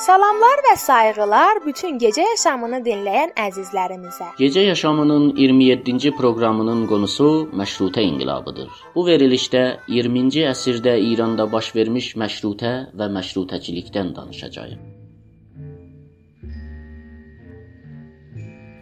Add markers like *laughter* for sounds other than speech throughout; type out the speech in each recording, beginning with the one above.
Salamlar və sayğılar bütün gecə yaşamını dinləyən əzizlərimizə. Gecə yaşamının 27-ci proqramının qonusu məşrutə inqilabıdır. Bu verilişdə 20-ci əsrdə İranda baş vermiş məşrutə və məşrutəçilikdən danışacağıq.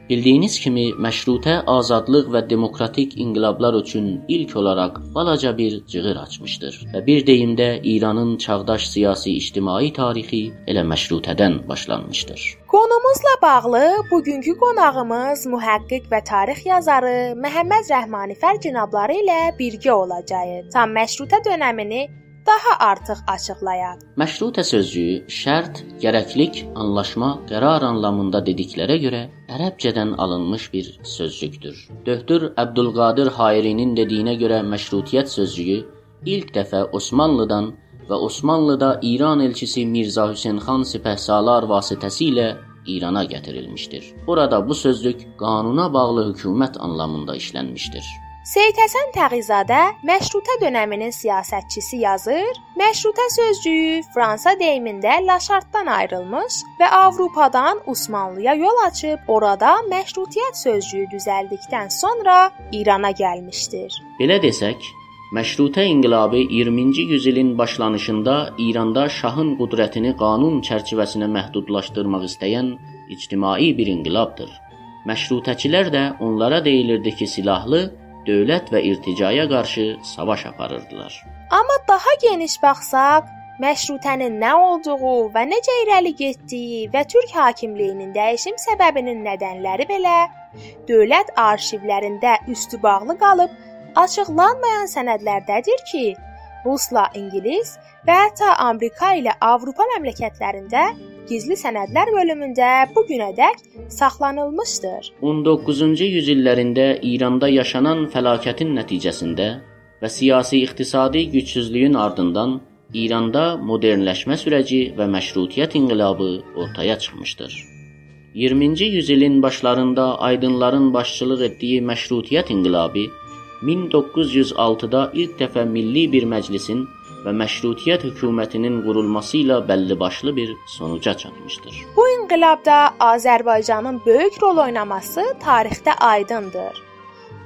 Bildiyiniz kimi məşrutə azadlıq və demokratik inqilablar üçün ilk olaraq balaca bir cığır açmışdır və bir deyimdə İranın çağdaş siyasi ictimai tarixi elə məşrutədən başlanmışdır. Qonumuzla bağlı bugünkü qonağımız mühəqqiq və tarix yazarı Məhəmməd Rəhmanifər cənabları ilə birgə olacağıq. Tam məşrutə dövrünü daha artıq açıqlayaq. Məşrutə sözcüyü şərt, gərəklik, anlaşma, qərar anlamında dediklərə görə ərəbcədən alınmış bir sözcükdür. Döhtür Əbdülqadir Hayrinin dediyinə görə məşrutiyyət sözcüyü ilk dəfə Osmanlıdan və Osmanlıda İran elçisi Mirza Hüseyn xan sipəhsalar vasitəsilə İrana gətirilmişdir. Burada bu sözcük qanuna bağlı hökumət anlamında işlənmişdir. Seyid Həsən Təğizadə məşrutə dövrünün siyasətçisi yazır. Məşrutə sözcüyü Fransa deyimində laşartdan ayrılmış və Avropadan Osmanlıya yol açıb orada məşrutiyyət sözcüyü düzəldikdən sonra İrana gəlmişdir. Belə desək, Məşrutə inqilabı 20-ci yüzilin başlanışında İranda şahın qüdrətini qanun çərçivəsinə məhdudlaşdırmaq istəyən ictimai bir inqilabdır. Məşrutəçilər də onlara deyilirdi ki, silahlı dövlət və irticaya qarşı savaş aparırdılar. Amma daha geniş baxsaq, məşrutənin nə olduğu və necə irəli getdiyi və türk hakimliyinin dəyişim səbəbinin nədənləri belə dövlət arxivlərində üstü bağlı qalıb açıqlanmayan sənədlərdədir ki, Rusla İngilis və hətta Amerika ilə Avropa məmləkətlərində gizli sənədlər bölümündə bu günədək saxlanılmışdır. 19-cu yüzillərində İranda yaşanan fəlakətin nəticəsində və siyasi-iqtisadi gücsüzlüyün ardından İranda modernləşmə sürəci və məşrutiyyət inqilabı ortaya çıxmışdır. 20-ci yüzilin başlarında aydınların başçılıq etdiyi məşrutiyyət inqilabı 1906-da ilk dəfə milli bir məclisin və məşrutiyyət hökumətinin qurulması ilə bəllibaşlı bir sonuca çatmışdır. Bu inqilabda Azərbaycanın böyük rol oynaması tarixdə aydındır.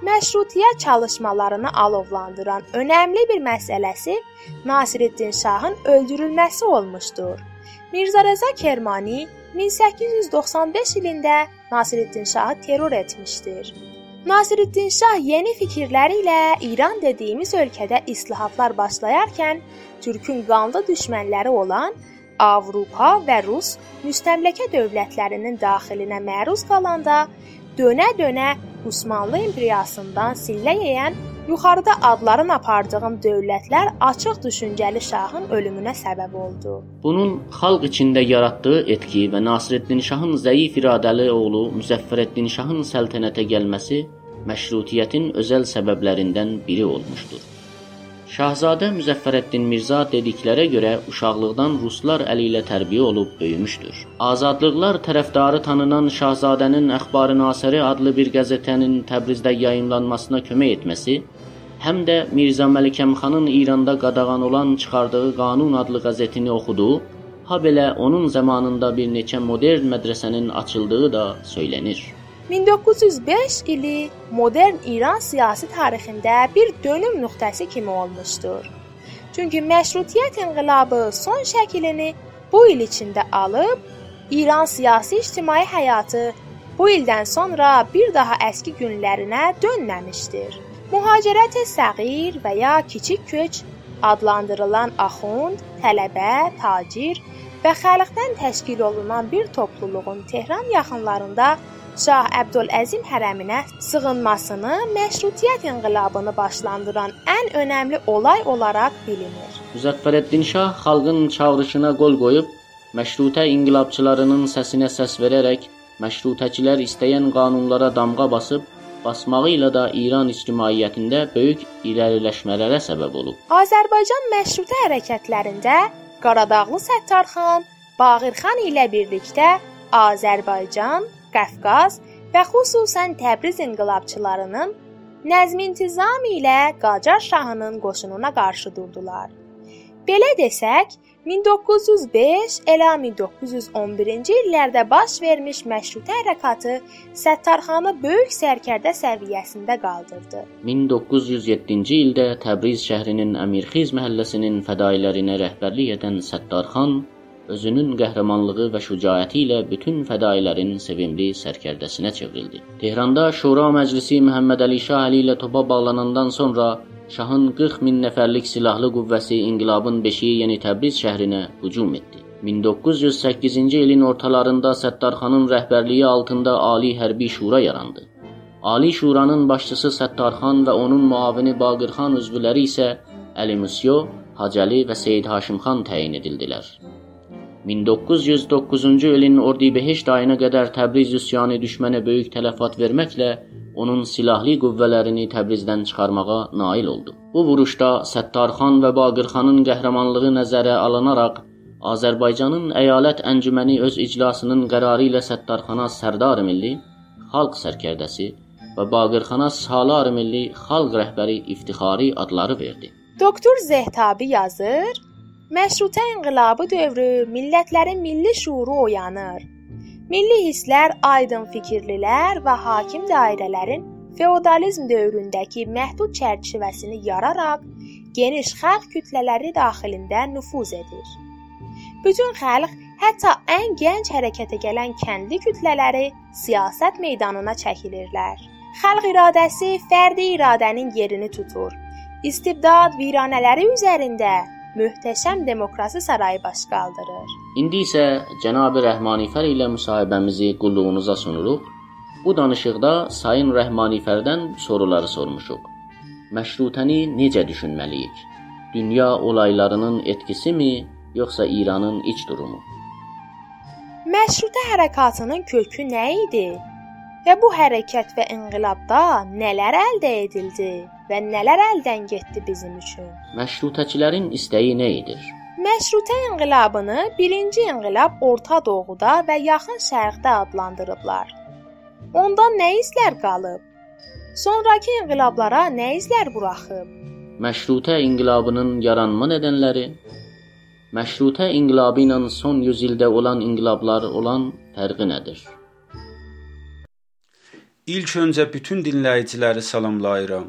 Məşrutiyyət çalışmalarını alovlandıran önəmli bir məsələsi Nasiruddin Şahın öldürülməsi olmuşdur. Mirzə Rəza Kermani 1895 ilində Nasiruddin Şahı terror etmişdir. Nasiruddin Şah yeni fikirləri ilə İran dediyimiz ölkədə islahatlar başlayarkən Türkün qanlı düşmənləri olan Avropa və Rus müstəmləkə dövlətlərinin daxilinə məruz qalanda dönə-dönə Osmanlı imperiyasından sillə yeyən yuxarıda adların apardığım dövlətlər açıq düşüncəli şahın ölümünə səbəb oldu. Bunun xalq içində yaratdığı etki və Nasreddin Şahın zəif iradəli oğlu Müzəffərəddin Şahın səltənətə gəlməsi məşrutiyyətin özəl səbəblərindən biri olmuşdur. Şahzadə Müzəffərəddin Mirza dediklərə görə uşaqlıqdan ruslar əli ilə tərbiyə olub böyümüşdür. Azadlıqlar tərəfdarı tanınan Şahzadənin Əxbarı Nasiri adlı bir qəzetənin Təbrizdə yayımlanmasına kömək etməsi, həm də Mirzə Məlikəmxanın İranda qadağan olan çıxardığı Qanun adlı qəzetini oxudu, ha belə onun zamanında bir neçə modern mədrəsənin açıldığı da söylənir. 1905 ili modern İran siyasi tarixində bir dönüm nöqtəsi kimi olmuşdur. Çünki məşrutiyyət inqilabı son şəklini bu il içində alıb, İran siyasi-ictimai həyatı bu ildən sonra bir daha əski günlərinə dönməmişdir. Mühacirət-i səğir və ya kiçik köç adlandırılan axund, tələbə, tacir və xalqdan təşkil olunan bir topluluğun Tehran yaxınlarında Şah Əbdüləzim hərəminə sığınmasını məşrutiyyət inqilabını başlandıran ən önəmli olay olaraq bilinir. Müzəffərəddin Şah xalqın çağırışına qol qoyub məşrutə inqilabçılarının səsinə səs verərək məşrutəçilər istəyən qanunlara damğa basıb basmağı ilə də İran ictimaiyyətində böyük irəliləşmələrə səbəb olub. Azərbaycan məşrutə hərəkətlərində Qaradağlı Səttarxan, Bağırxan ilə birlikdə Azərbaycan Qafqaz və xüsusən Təbriz inqilabçılarının nəzm-intizam ilə Qacar şahının qoşununa qarşı durdular. Belə desək, 1905 elə 1911-ci illərdə baş vermiş məşrutə hərəkatı Səttarxanı böyük sərkərdə səviyyəsində qaldırdı. 1907-ci ildə Təbriz şəhrinin Əmirxiz məhəlləsinin fədailərinə rəhbərlik edən Səttarxan özünün qəhrəmanlığı və şücaəti ilə bütün fədailərin sevimli sərkərdəsinə çevrildi. Tehranda Şura Məclisi Məhəmməd Əli Şah Əli ilə topa bağlanandan sonra Şahın 40 min nəfərlik silahlı qüvvəsi inqilabın beşiyi Yeni Təbriz şəhrinə hücum etdi. 1908-ci ilin ortalarında Səttarxanın rəhbərliyi altında Ali Hərbi Şura yarandı. Ali Şuranın başçısı Səttarxan və onun müavini Baqırxan üzvləri isə Əli Musyo, Hacəli və Seyid Haşimxan təyin edildilər. 1909-cu ilin Ordibeheşt ayına qədər Təbriz üsyanı düşmənə böyük tələfat verməklə onun silahlı qüvvələrini Təbrizdən çıxarmağa nail oldu. Bu vuruşda Səttarxan və Baqırxanın qəhrəmanlığı nəzərə alınaraq Azərbaycanın əyalət əncüməni öz iclasının qərarı ilə Səttarxana Sərdar Milli, Xalq sərkərdəsi və Baqırxana Salar Milli Xalq rəhbəri iftixari adları verdi. Doktor Zehtabi yazır: Məşrutə inqilabı dövrü millətlərin milli şuuru oyanır. Milli hisslər aydın fikirlilər və hakim dairələrin feodalizm dövründəki məhdud çərçivəsini yararaq geniş xalq kütlələri daxilində nüfuz edir. Bütün xalq, hətta ən gənc hərəkətə gələn kəndli kütlələri siyasət meydanına çəkilirlər. Xalq iradəsi fərdi iradənin yerini tutur. İstibdad viranələri üzərində möhtəşəm demokrasi sarayı baş qaldırır. İndi isə cənab Rəhmanifər ilə müsahibəmizi qulluğunuza sunuruq. Bu danışıqda Sayın Rəhmanifərdən soruları sormuşuq. Məşrutəni necə düşünməliyik? Dünya olaylarının etkisimi, yoxsa İranın iç durumu? Məşrutə hərəkatının kökü nə idi? Və bu hərəkət və inqilabda nələr əldə edildi? və nələr əldən getdi bizim üçün? Məşrutəçilərin istəyi nə idi? Məşrutə inqilabını birinci inqilab Orta Doğuda və Yaxın Şərqdə adlandırıblar. Ondan nə izlər qalıb? Sonrakı inqilablara nə izlər buraxıb? Məşrutə inqilabının yaranma nədənləri Məşrutə inqilabı ilə son 100 ildə olan inqilablar olan fərqi nədir? İlk öncə bütün dinləyiciləri salamlayıram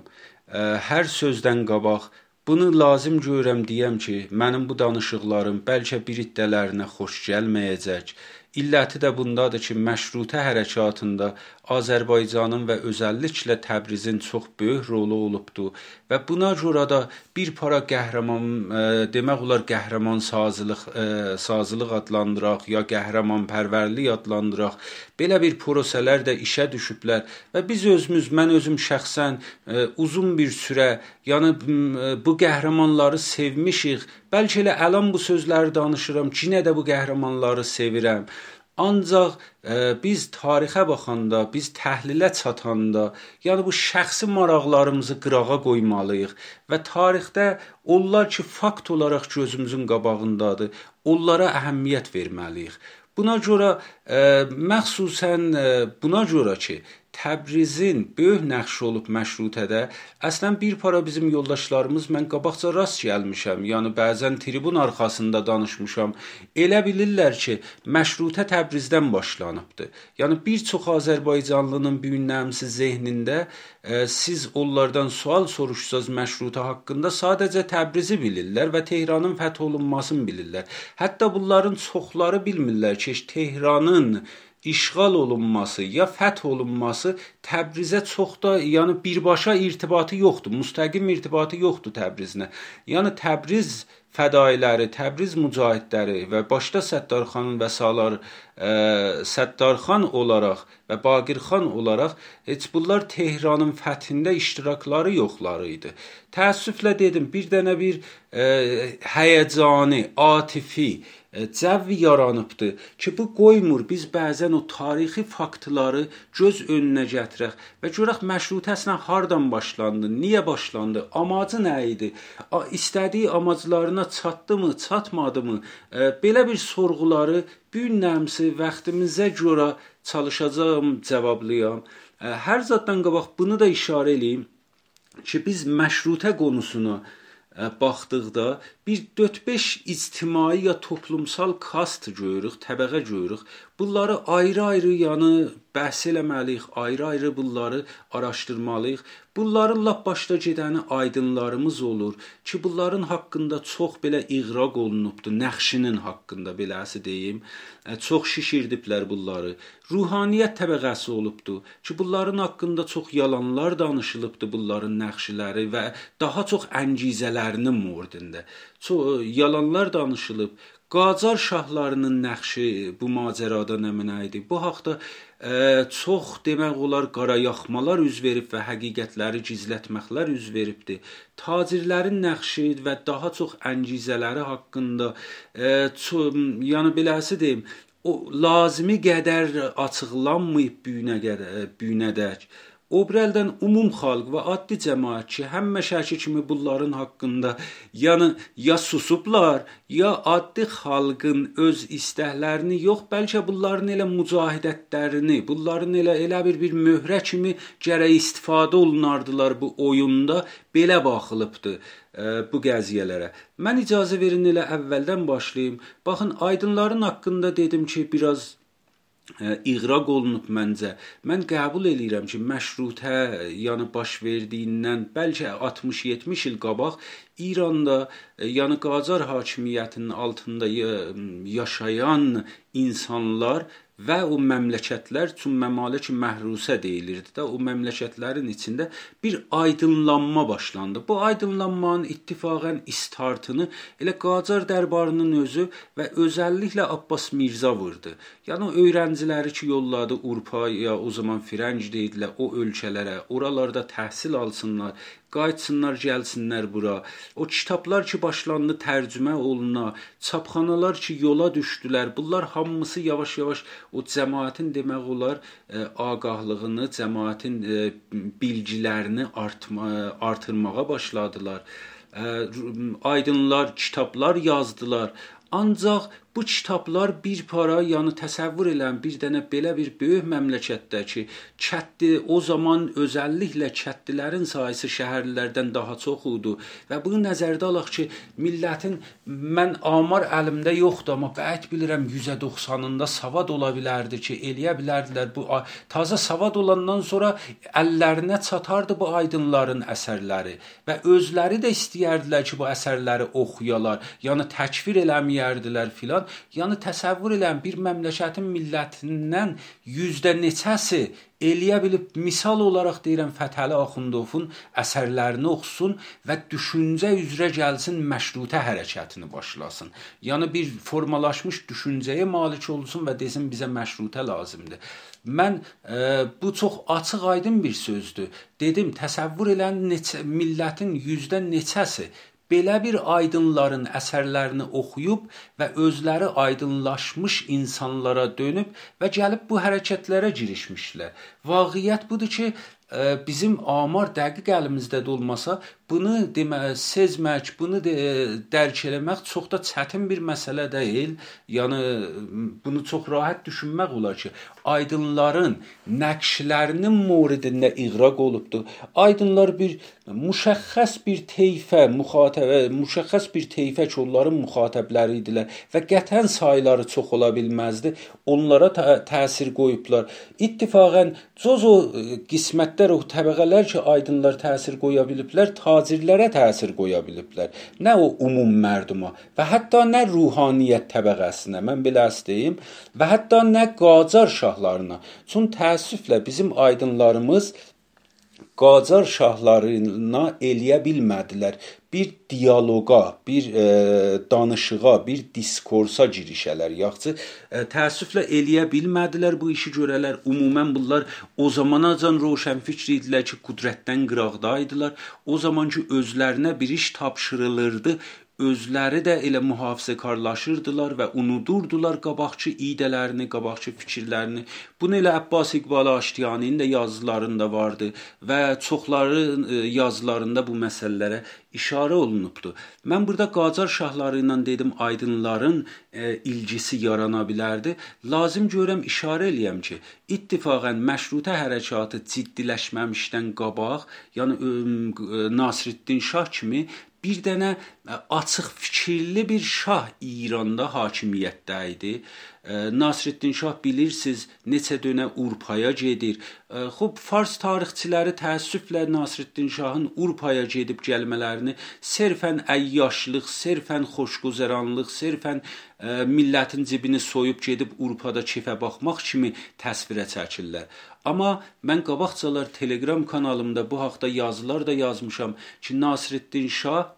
hər sözdən qabaq bunu lazım görürəm deyəm ki, mənim bu danışıqlarım bəlkə bir iddələrinə xoş gəlməyəcək. İlləti də bundadır ki, məşrutə hərəkatında Azərbaycanın və özəlliklə Təbrizin çox böyük rolu olubdu və buna görə də bir para qəhrəman ə, e, demək olar qəhrəman sazlıq ə, e, sazlıq adlandıraq ya qəhrəman pərvərlik adlandıraq belə bir proseslər də işə düşüblər və biz özümüz mən özüm şəxsən ə, e, uzun bir sürə yəni ə, bu qəhrəmanları sevmişik. Bəlkə elə əlan bu sözləri danışıram ki, yenə də bu qəhrəmanları sevirəm. Ancaq ə, e, biz tarixə baxanda, biz təhlilə çatanda, yəni bu şəxsi maraqlarımızı qırağa qoymalıyıq və tarixdə onlar ki, fakt olaraq gözümüzün qabağındadır, onlara əhəmiyyət verməliyik. Buna görə ə, e, məxsusən ə, e, buna görə ki, Təbrizin böyük nəqşi olub məşrutədə. Əslən bir para bizim yoldaşlarımız mən qabaqca rast gəlmişəm. Yəni bəzən tribun arxasında danışmışam. Elə bilirlər ki, məşrutə Təbrizdən başlanıbdı. Yəni bir çox Azərbaycanlının büyünləmsi zehnində ə, siz onlardan sual soruşsaz məşrutə haqqında sadəcə Təbrizi bilirlər və Tehranın fəth olunmasını bilirlər. Hətta bunların çoxları bilmirlər ki, Tehranın işğal olunması ya fəth olunması Təbrizə çox da, yəni birbaşa irtibatı yoxdur, müstəqim irtibatı yoxdur Təbrizinə. Yəni Təbriz fədailəri, Təbriz mücahidləri və başda Səttarxanın və salar ə, Səttarxan olaraq və Baqirxan olaraq heç bunlar Tehranın fəthində iştirakları yoxları idi. Təəssüflə dedim, bir dənə bir ə, həyəcani, atifi cəvv yaranıbdı ki, bu qoymur biz bəzən o tarixi faktları göz önünə gətirək və görək məşrutə əslən hardan başlandı, niyə başlandı, amacı nə idi, istədiyi amaclarına çatdımı, çatmadımı, belə bir sorğuları bu nəmsi vaxtımıza görə çalışacağam, cavablayam. Hər zaddan qabaq bunu da işarə eləyim ki, biz məşrutə qonusunu baxdıqda bir 4-5 ictimai ya toplumsal kast görürük, təbəqə görürük. Bunları ayrı-ayrı yəni bəhs eləməliyik, ayrı-ayrı bunları araşdırmalıyıq. Bunların lap başda gedəni aydınlarımız olur ki, bunların haqqında çox belə iğraq olunubdu, nəxşinin haqqında beləsi deyim. Çox şişirdiblər bunları. Ruhaniyyət təbəqəsi olubdu ki, bunların haqqında çox yalanlar danışılıbdı, bunların nəxşiləri və daha çox əngizələrinin mordində. Çox yalanlar danışılıb. Qacar şahlarının nəqşi bu macərada nə mənə idi? Bu haqqda ə, çox demək olar qarayaxmalar üz verib və həqiqətləri gizlətməklər üz veribdi. Tacirlərin nəqşi və daha çox əngizələri haqqında ə, çox, yəni beləsi deyim, o lazımi qədər açıqlanmayıb bu günə qədər bu günədək. O bir əldən ümum xalq və addi cəmaət ki, həmmə şəki kimi bunların haqqında yəni ya susublar, ya addi xalqın öz istəklərini yox, bəlkə bunların elə mücahidətlərini, bunların elə elə bir bir möhrə kimi gərək istifadə olunardılar bu oyunda belə baxılıbdı ə, bu qəziyyələrə. Mən icazə verin elə əvvəldən başlayım. Baxın, aydınların haqqında dedim ki, biraz iğraq olunub məncə. Mən qəbul eləyirəm ki, məşrutə, yəni baş verdiyindən bəlkə 60-70 il qabaq İranda, yəni Qacar hakimiyyətinin altında yaşayan insanlar və o məmləkətlər üçün məmalik məhrusə deyilirdi də. O məmləkətlərin içində bir aydınlanma başlandı. Bu aydınlanmanın ittifaqən istartını elə Qacar dərbarının özü və özəlliklə Abbas Mirza vurdu. Yəni o öyrənciləri ki, yolladı Urpaya, o zaman Firənc deyidilər, o ölkələrə, oralarda təhsil alsınlar, qayıtsınlar, gəlsinlər bura. O kitablar ki, başlandı tərcümə oluna, çapxanalar ki, yola düşdülər. Bunlar hamısı yavaş-yavaş o cəmaətin demək olar ə, e, ağahlığını, cəmaətin ə, e, bilgilərini artma, artırmağa başladılar. Ə, e, aydınlar, kitablar yazdılar. Ancaq Bu kitablar bir para, yəni təsəvvür elən bir dənə belə bir böyük məmləkətdə ki, kətdi o zaman özəlliklə kətdilərin sayısı şəhərlərdən daha çox idi və bunu nəzərdə alaq ki, millətin mən amar əlimdə yoxdur, amma bəlkə bilirəm 190-ında savad ola bilərdi ki, eləyə bilərdilər bu taza savad olandan sonra əllərinə çatardı bu aydınların əsərləri və özləri də istəyərdilər ki, bu əsərləri oxuyalar, yəni təkfir eləməyərdilər filan olan, yəni təsəvvür elən bir məmləkətin millətindən yüzdə neçəsi eləyə bilib misal olaraq deyirəm Fətəli Axundovun əsərlərini oxusun və düşüncə üzrə gəlsin məşrutə hərəkətini başlasın. Yəni bir formalaşmış düşüncəyə malik olsun və desin bizə məşrutə lazımdır. Mən e, bu çox açıq-aydın bir sözdür. Dedim, təsəvvür elən neçə millətin yüzdə neçəsi belə bir aydınların əsərlərini oxuyub və özləri aydınlaşmış insanlara dönüb və gəlib bu hərəkətlərə girişmişlər. Vaqiət budur ki, bizim amar dəqiq əlimizdə də olmasa, bunu demə sezmək, bunu de, dərk eləmək çox da çətin bir məsələ deyil. Yəni bunu çox rahat düşünmək olar ki, aydınların nəqşlərinin moridində iğraq olubdu. Aydınlar bir müşəxəs bir teyfə, müxatəbə, müşəxəs bir teyfə onların müxatəbləri idilər və qətən sayları çox ola bilməzdi. Onlara tə təsir qoyublar. İttifaqən Cozo qismətdə qədər o təbəqələr ki, aydınlar təsir qoya biliblər, tacirlərə təsir qoya biliblər. Nə o ümum mərduma və hətta nə ruhaniyyət təbəqəsinə, mən belə istəyim, və hətta nə Qacar şahlarına. Çün təəssüflə bizim aydınlarımız Qacar şahlarına eləyə bilmədilər bir dialoqa, bir e, danışığa, bir diskursa girişələr. Yaxşı, e, təəssüflə eləyə bilmədilər bu işi görələr. Ümumən bunlar o zamanacan roşənfikr idilər ki, qudrətdən qıraqda idilər. O zaman ki özlərinə bir iş tapşırılırdı özləri də elə mühafizəkarlaşırdılar və unudurdular qabaqçı idələrini, qabaqçı fikirlərini. Bunu elə Abbas İqbal Aştiyaninin də yazılarında vardı və çoxları e, yazılarında bu məsələlərə işarə olunubdu. Mən burada Qacar şahları ilə dedim aydınların e, ilgisi yarana bilərdi. Lazım görürəm işarə eləyəm ki, ittifaqən məşrutə hərəkatı ciddiləşməmişdən qabaq, yəni e, Nasriddin Şah kimi bir dənə e, açıq fikirli bir şah İranda hakimiyyətdə idi. Nasreddin Şah bilirsiniz, neçə dönə Urpaya gedir. Xub Fars tarixçiləri təəssüflə Nasreddin Şahın Urpaya gedib gəlmələrini sərfən əyyaşlıq, sərfən xoşgözəranlıq, sərfən millətin cibini soyub gedib Urpada kefə baxmaq kimi təsvirə çəkirlər. Amma mən qabaqcalar Telegram kanalımda bu haqqda yazılar da yazmışam ki, Nasreddin Şah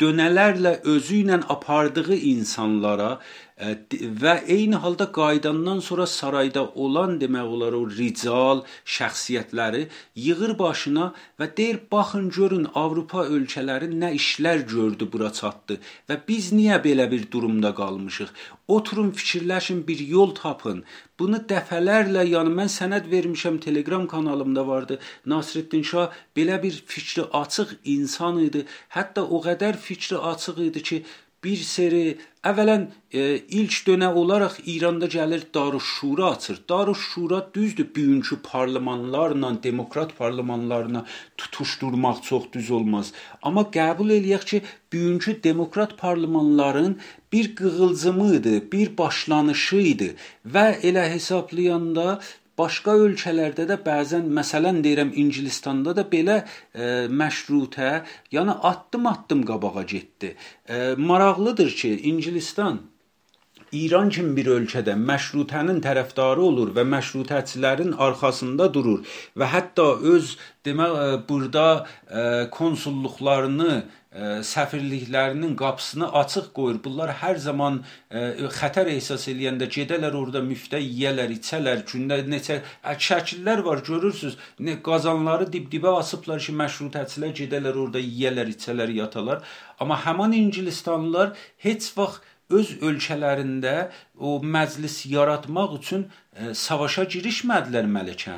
dönələrlə özü ilə apardığı insanlara və eyni halda qayıdandan sonra sarayda olan demək olar o rical şəxsiyyətləri yığır başına və deyir baxın görün Avropa ölkələri nə işlər gördü bura çatdı və biz niyə belə bir durumda qalmışıq? Oturun fikirləşin, bir yol tapın. Bunu dəfələrlə, yəni mən sənəd vermişəm, Telegram kanalımda vardı. Nasreddin Şah belə bir fikri açıq insan idi. Hətta o qədər fikri açıq idi ki, bir seri əvvələn e, ilk dönə olaraq İranda gəlir Darüşşura açır. Darüşşura düzdür, bugünkü parlamentlarla, demokrat parlamentlarına tutuşdurmaq çox düz olmaz. Amma qəbul eləyək ki, bugünkü demokrat parlamentların bir qığılcımı idi, bir başlanışı idi və elə hesablayanda Başqa ölkələrdə də bəzən məsələn deyirəm İngilistanda da belə e, məşrutə, yəni addım-addım qabağa getdi. E, maraqlıdır ki, İngilistan İran kimi bir ölkədə məşrutənin tərəfdarı olur və məşrutəçilərin arxasında durur və hətta öz demək e, burada e, konsulluqlarını səfirliklərinin qapısını açıq qoyur. Bunlar hər zaman ə, xətər ehsas eləyəndə gedələr orada müftə yeyələr, içələr, gündə neçə şəkillər var, görürsüz. Ne qazanları dib-dibə asıblar ki, məşrutəçilər gedələr orada yeyələr, içələr, yatalar. Amma həmin İngilistanlılar heç vaxt öz ölkələrində o məclis yaratmaq üçün savaşa girişmədilər Məlikə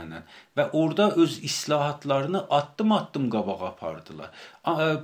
və orada öz islahatlarını addım-addım qabağa apardılar.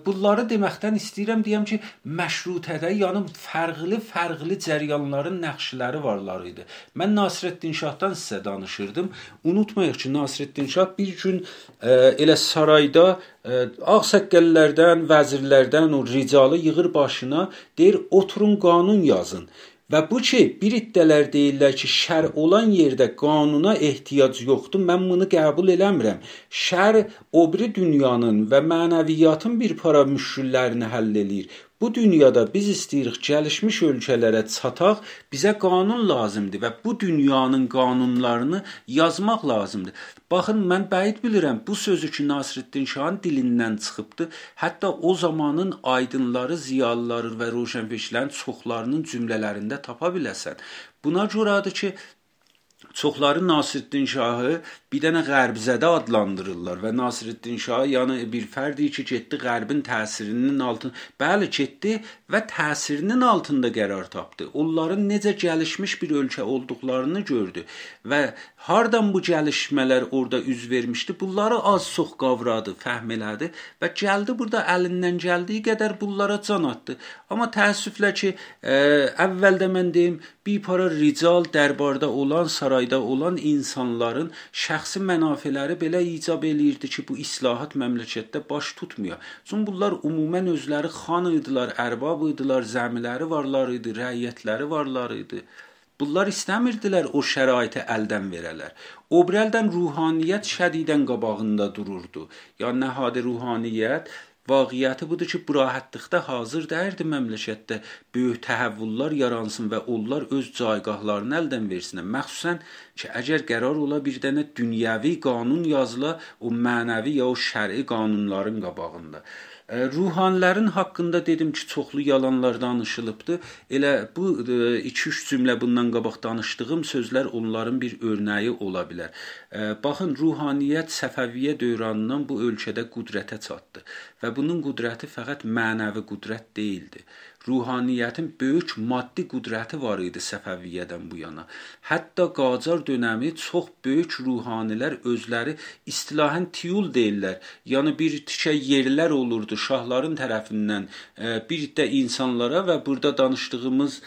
Bunları deməkdən istəyirəm deyəm ki, məşrutədə yəni fərqli-fərqli cəryanların nəqşləri varlar idi. Mən Nasreddin Şahdan sizə danışırdım. Unutmayaq ki, Nasreddin Şah bir gün ə, elə sarayda ə, ağsaqqallardan, vəzirlərdən o ricalı yığır başına, deyir oturun qanun yazın. Və bu ki, bir iddələr deyirlər ki, şər olan yerdə qanuna ehtiyac yoxdur. Mən bunu qəbul eləmirəm. Şər o biri dünyanın və mənəviyyatın bir para müşküllərini həll eləyir. Bu dünyada biz istəyirik gəlişmiş ölkələrə çataq, bizə qanun lazımdır və bu dünyanın qanunlarını yazmaq lazımdır. Baxın, mən bəid bilirəm, bu sözü ki Nasreddin Şahın dilindən çıxıbdı. Hətta o zamanın aydınları, ziyalıları və roşənfişlərin çoxlarının cümlələrində tapa biləsən. Buna görədir ki, çoxları Nasreddin Şahı bir dənə qərbzədə adlandırırlar və Nasreddin Şah yəni bir fərdi ki, getdi qərbin təsirinin altında. Bəli, getdi və təsirinin altında qərar tapdı. Onların necə gəlişmiş bir ölkə olduqlarını gördü və hardan bu gəlişmələr orada üz vermişdi? Bunları az-çox qavradı, fəhm elədi və gəldi burada əlindən gəldiyi qədər bunlara can atdı. Amma təəssüflə ki, ə, əvvəldə mən deyim, bir para rical dərbarda olan, sarayda olan insanların şəxsi mənafeləri belə icab eləyirdi ki, bu islahat məmləkətdə baş tutmuyor. Çünki bunlar ümumən özləri xan idilər, ərbab idilər, zəmiləri varlar idi, rəiyyətləri varlar idi. Bunlar istəmirdilər o şəraiti əldən verələr. Obrəldən ruhaniyyət şədidən qabağında dururdu. Yəni nəhadi ruhaniyyət Vaqiəti budur ki, bu rahatlıqda hazır dəyirdi məmləkətdə böyük təhəvvüllər yaransın və onlar öz caygahlarını əldən versinlər. Məxsusən ki, əgər qərar ola bir dənə dünyəvi qanun yazıla o mənəvi ya o şər'i qanunların qabağında. Ruhanilərin haqqında dedim ki, çoxlu yalanlar danışılıbdı. Elə bu 2-3 cümlə bundan qabaq danışdığım sözlər onların bir örnəyi ola bilər. Baxın, ruhaniyyət Səfəviyyə dövründən bu ölkədə qüdrətə çatdı və bunun qüdrəti fəqət mənəvi qüdrət deyildi ruhaniyyətin böyük maddi qüdrəti var idi Səfəviyyədən bu yana. Hətta Qacar dönəmi çox böyük ruhanilər özləri istilahən tiyul deyirlər. Yəni bir tikə yerlər olurdu şahların tərəfindən e, bir də insanlara və burada danışdığımız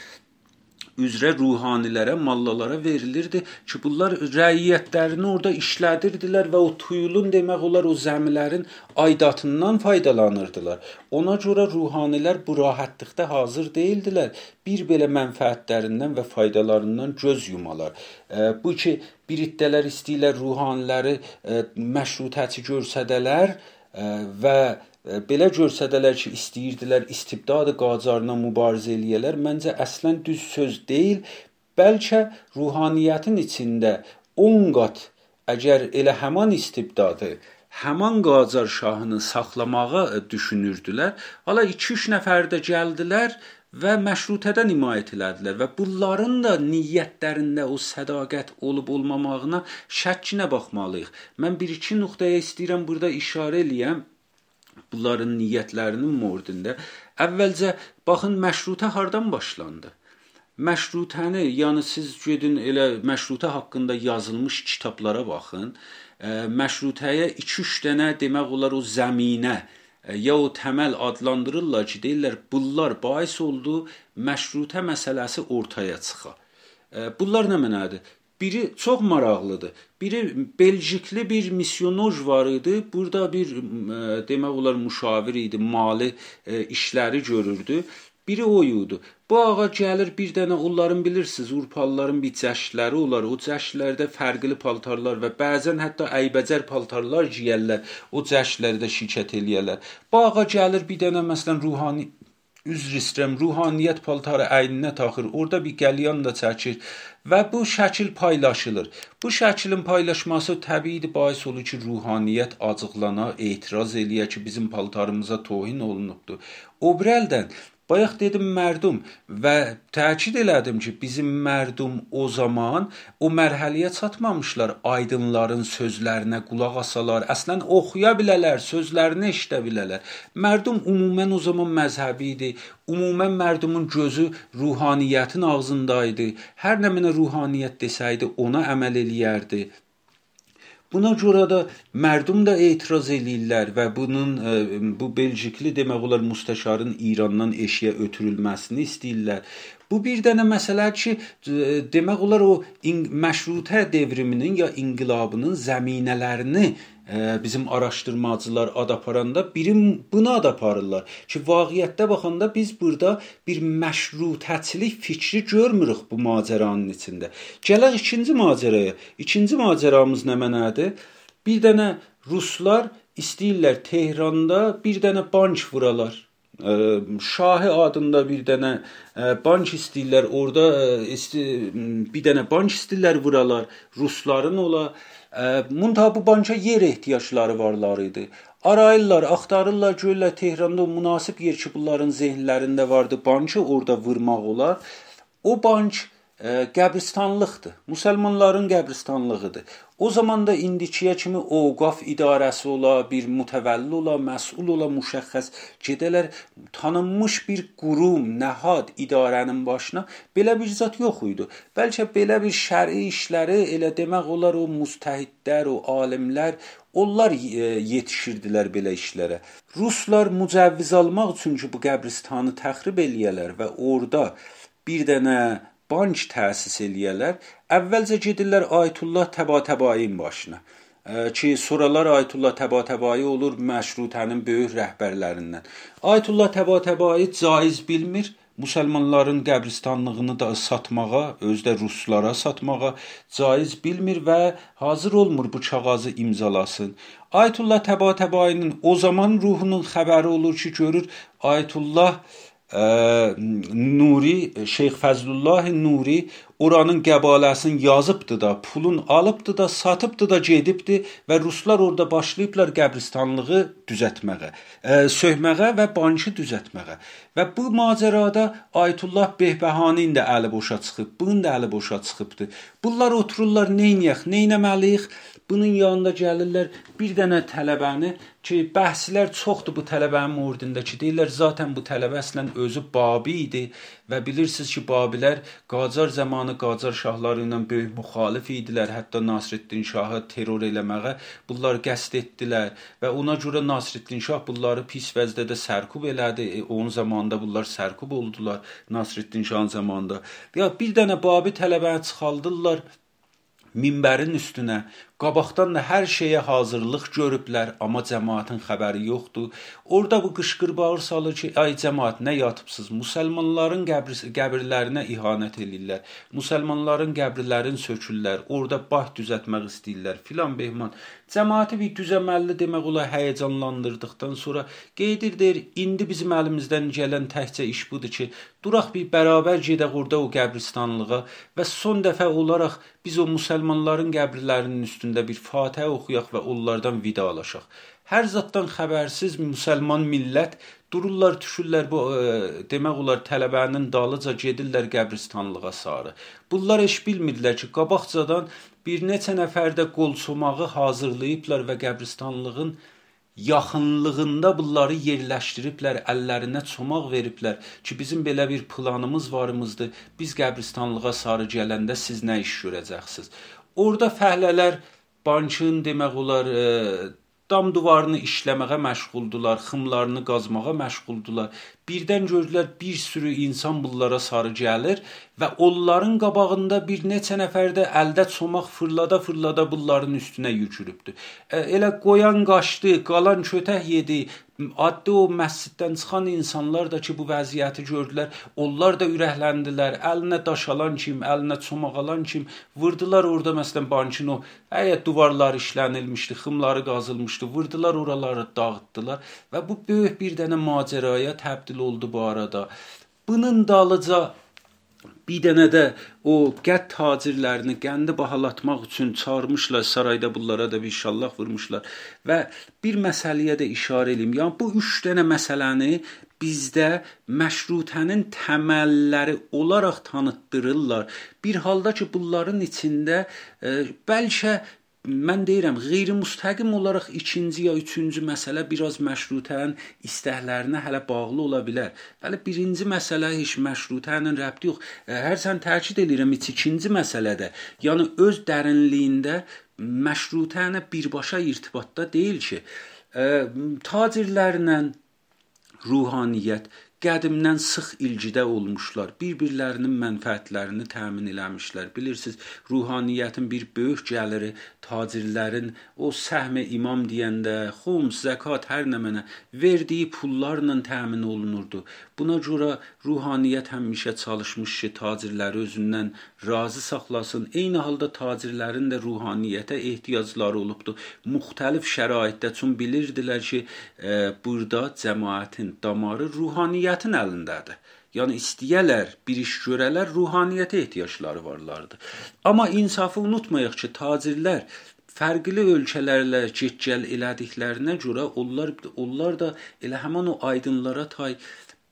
üzrə ruhanilərə, mallalara verilirdi ki, bunlar rəiyyətlərini orada işlədirdilər və o tuyulun demək olar o zəmilərin aidatından faydalanırdılar. Ona görə ruhanilər bu rahatlıqda hazır deyildilər. Bir belə mənfəətlərindən və faydalarından göz yumalar. E, bu ki, bir iddələr istəyirlər ruhaniləri e, məşrutəçi görsədələr e, və belə görsədələr ki, istəyirdilər istibdad qacarına mübarizə eləyələr, məncə əslən düz söz deyil, bəlkə ruhaniyyətin içində 10 qat əgər elə həman istibdadı həman Qacar şahını saxlamağa düşünürdülər. Hala 2-3 nəfər də gəldilər və məşrutədən himayət elədilər və bunların da niyyətlərində o sədaqət olub olmamağına şəkkinə baxmalıyıq. Mən bir-iki nöqtəyə istəyirəm burada işarə eləyəm bunların niyyətlərinin mordində əvvəlcə baxın məşrutə hardan başlandı? Məşrutəni, yəni siz gedin elə məşrutə haqqında yazılmış kitablara baxın. Məşrutəyə 2-3 dənə demək olar o zəminə ya o təməl adlandırırlar ki, deyirlər bunlar bais oldu məşrutə məsələsi ortaya çıxa. Bunlar nə mənadır? Biri çox maraqlıdır. Biri Belçikli bir misyoner var idi. Burada bir ə, demək olar müşavir idi, mali ə, işləri görürdü. Biri o idi. Bu ağa gəlir bir dənə onların bilirsiniz, Urpalıların bir cəşləri olar. O cəşlərdə fərqli paltarlar və bəzən hətta əybəcər paltarlar geyərlər. O cəşlərdə şirkət eləyərlər. Bu ağa gəlir bir dənə məsələn ruhani üzr istəyirəm, ruhaniyyət paltarı əyninə taxır. Orada bir qəlyan da çəkir və bu şəkil paylaşılır. Bu şəklin paylaşması təbiidir, bais olur ki, ruhaniyyət acıqlana, etiraz eləyə ki, bizim paltarımıza tohin olunubdu. O birəldən Bayaq dedim mərdum və təkid elədim ki, bizim mərdum o zaman o mərhələyə çatmamışlar. Aydınların sözlərinə qulaq asalar, əslən oxuya bilələr, sözlərini eşidə bilələr. Mərdum ümumən o zaman məzhəbi idi. Ümumən mərdumun gözü ruhaniyyətin ağzında idi. Hər nə mənə ruhaniyyət desəydi, ona əməl eləyərdi. Buna görə də mərdum da etiraz eləyirlər və bunun e, bu Belçikli demək olar müstəşarın İrandan eşiyə ötürülməsini istəyirlər. Bu bir dənə məsələdir ki, e, demək olar o məşrutə devriminin ya inqilabının zəminələrini bizim araşdırmacılar ad aparanda biri buna ad aparırlar ki, vaqiətdə baxanda biz burada bir məşrutəçilik fikri görmürük bu macəranın içində. Gələk ikinci macəraya. İkinci macəramız nə mənadır? Bir dənə ruslar istəyirlər Tehranda bir dənə bank vuralar. Şahi adında bir dənə bank istəyirlər. Orada bir dənə bank istəyirlər vuralar. Rusların ola Munta bu banka yer ehtiyacları varlar idi. Arayırlar, axtarırlar, görürlər Tehranda o münasib yer ki, bunların zehnlərində vardı, bankı orada vurmaq olar. O bank ə, qəbristanlıqdır. Müsəlmanların qəbristanlığıdır. O zaman da indikiyə kimi ovqaf idarəsi ola, bir mütəvəlli ola, məsul ola, müşəxəs gedələr tanınmış bir qurum, nəhad idarənin başına belə bir zət yox idi. Bəlkə belə bir şəri işləri elə demək olar o müstəhidlər, o alimlər Onlar e, yetişirdilər belə işlərə. Ruslar mücəvviz almaq üçün bu qəbristanı təxrib eləyələr və orada bir dənə bank təsis eləyərlər. Əvvəlcə gedirlər Ayətullah Təbatəbayin başına ki, sonralar Ayətullah Təbatəbayi olur məşrutənin böyük rəhbərlərindən. Ayətullah Təbatəbayi caiz bilmir, müsəlmanların qəbristanlığını da satmağa, özdə ruslara satmağa caiz bilmir və hazır olmur bu kağızı imzalasın. Ayətullah Təbatəbayinin o zaman ruhunun xəbəri olur ki, görür Ayətullah Nuri, Şeyx Fəzlullah Nuri oranın qəbaləsini yazıbdı da, pulun alıbdı da, satıbdı da, gedibdi və ruslar orada başlayıblar qəbristanlığı düzəltməyə, söhməyə və bankı düzəltməyə. Və bu macərada Ayətullah Behbəhaninin də əli boşa çıxıb, bunun da əli boşa çıxıbdı. Bunlar otururlar, neyniyək, neynəməliyik? Bunun yanında gəlirlər bir dənə tələbəni ki, bəhslər çoxdur bu tələbənin murdində ki, deyirlər zaten bu tələbə əslən özü Babi idi və bilirsiniz ki, Babilər Qacar zamanı Qacar şahları ilə böyük müxalif idilər. Hətta Nasreddin şahı terror eləməyə bunlar qəsd etdilər və ona görə Nasreddin şah bunları pis vəzdə sərkub elədi. E, onun zamanında bunlar sərkub oldular Nasreddin şahın zamanında. Ya bir dənə Babi tələbəni çıxaldırlar minbərin üstünə Qabaqdan da hər şeyə hazırlıq görüblər, amma cəmaətin xəbəri yoxdur. Orda bu qışqır bağır salır ki, ay cəmaət nə yatıbsınız? Müsəlmanların qəbir qəbirlərinə ihanət eləyirlər. Müsəlmanların qəbirlərini sökürlər. Orda bah düzəltmək istəyirlər. Filan behman. Cəmaəti bir düzəməlli demək olar həyəcanlandırdıqdan sonra qeydir deyir, indi bizim əlimizdən gələn təkcə iş budur ki, duraq bir bərabər gedək orada o qəbristanlığa və son dəfə olaraq biz o müsəlmanların qəbirlərinin üstündə üstündə bir Fatihə oxuyaq və onlardan vidalaşaq. Hər zaddan xəbərsiz müsəlman millət dururlar, düşürlər bu ə, e, demək olar tələbənin dalıca gedirlər qəbristanlığa sarı. Bunlar heç bilmirdilər ki, qabaqcadan bir neçə nəfər də qolçomağı hazırlayıblar və qəbristanlığın yaxınlığında bunları yerləşdiriblər, əllərinə çomaq veriblər ki, bizim belə bir planımız varımızdır. Biz qəbristanlığa sarı gələndə siz nə iş görəcəksiniz? Orda fəhlələr bankın demək olar e, dam divarını işləməyə məşğuldular, xımlarını qazmağa məşğuldular. Birdən gördülər bir sürü insan bunlara sarı gəlir və onların qabağında bir neçə nəfər də əldə çomaq fırlada-fırlada bunların üstünə yükürübdü. E, elə qoyan qaçdı, qalan kötək yedi, addı o məsciddən çıxan insanlar da ki, bu vəziyyəti gördülər, onlar da ürəkləndilər. Əlinə daş alan kim, əlinə çomaq alan kim vurdular orada məsələn bankın o həyət divarları işlənilmişdi, xımları qazılmışdı. Vurdular oraları dağıtdılar və bu böyük bir dənə macəraya təbdil oldu bu arada. Bunun dalıca Bir dənə də o qət tacirlərini qəndi bahalatmaq üçün çağırmışlar sarayda bunlara da bir şallaq vurmuşlar və bir məsələyə də işarə eləyim. Yəni bu 3 dənə məsələni bizdə məşrutənin təməlləri olaraq tanıtdırırlar. Bir halda ki, bunların içində e, bəlkə mən deyirəm, qeyri-müstəqim olaraq ikinci ya üçüncü məsələ biraz məşrutənin istəklərinə hələ bağlı ola bilər. Bəli, birinci məsələ heç məşrutə ilə rəbti yox. E, hər sən təkid edirəm, ikinci məsələdə, yəni öz dərinliyində məşrutə ilə birbaşa irtibatda deyil ki, e, tacirlərlə ruhaniyyət qədimdən sıx ilgidə olmuşlar. Bir-birlərinin mənfəətlərini təmin eləmişlər. Bilirsiniz, ruhaniyyətin bir böyük gəliri tacirlərin o səhmi imam deyəndə, xums, zəkat hər nə mənə verdiyi pullarla təmin olunurdu. Buna görə ruhaniyyət həmişə çalışmış ki, tacirləri özündən razı saxlasın. Eyni halda tacirlərin də ruhaniyyətə ehtiyacları olubdu. Müxtəlif şəraitdə çün bilirdilər ki, e, burada cəmaətin damarı ruhaniyyət ruhaniyyətin əlindədir. Yəni istəyələr, bir iş görələr, ruhaniyyətə ehtiyacları varlardı. Amma insafı unutmayaq ki, tacirlər fərqli ölkələrlə get-gəl elədiklərinə görə onlar onlar da elə həmin o aydınlara tay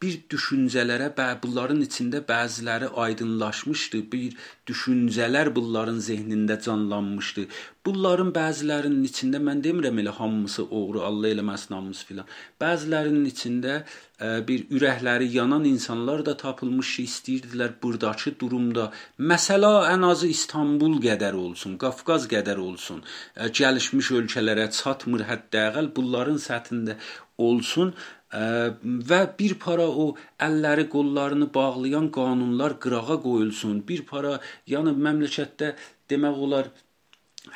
bir düşüncələrə, bunların içində bəziləri aydınlaşmışdı, bir düşüncələr bunların zehnində canlanmışdı. Bunların bəzilərinin içində mən demirəm elə hamısı oğru, Allah eləməsin hamısı filan. Bəzilərinin içində ə, e, bir ürəkləri yanan insanlar da tapılmış ki, istəyirdilər burdakı durumda məsələ ən azı İstanbul qədər olsun, Qafqaz qədər olsun, ə, e, gəlişmiş ölkələrə çatmır hətta bunların səthində olsun və bir para o əlləri, qollarını bağlayan qanunlar qırağa qoyulsun. Bir para, yəni məmləkətdə demək olar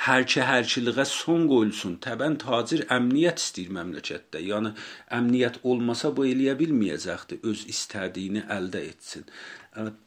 hərki hərkiliğə son qoyulsun. Təbən tacir əmniyyət istəyir məmləkətdə. Yəni əmniyyət olmasa bu eləyə bilməyəcəkdi, öz istədiyini əldə etsin.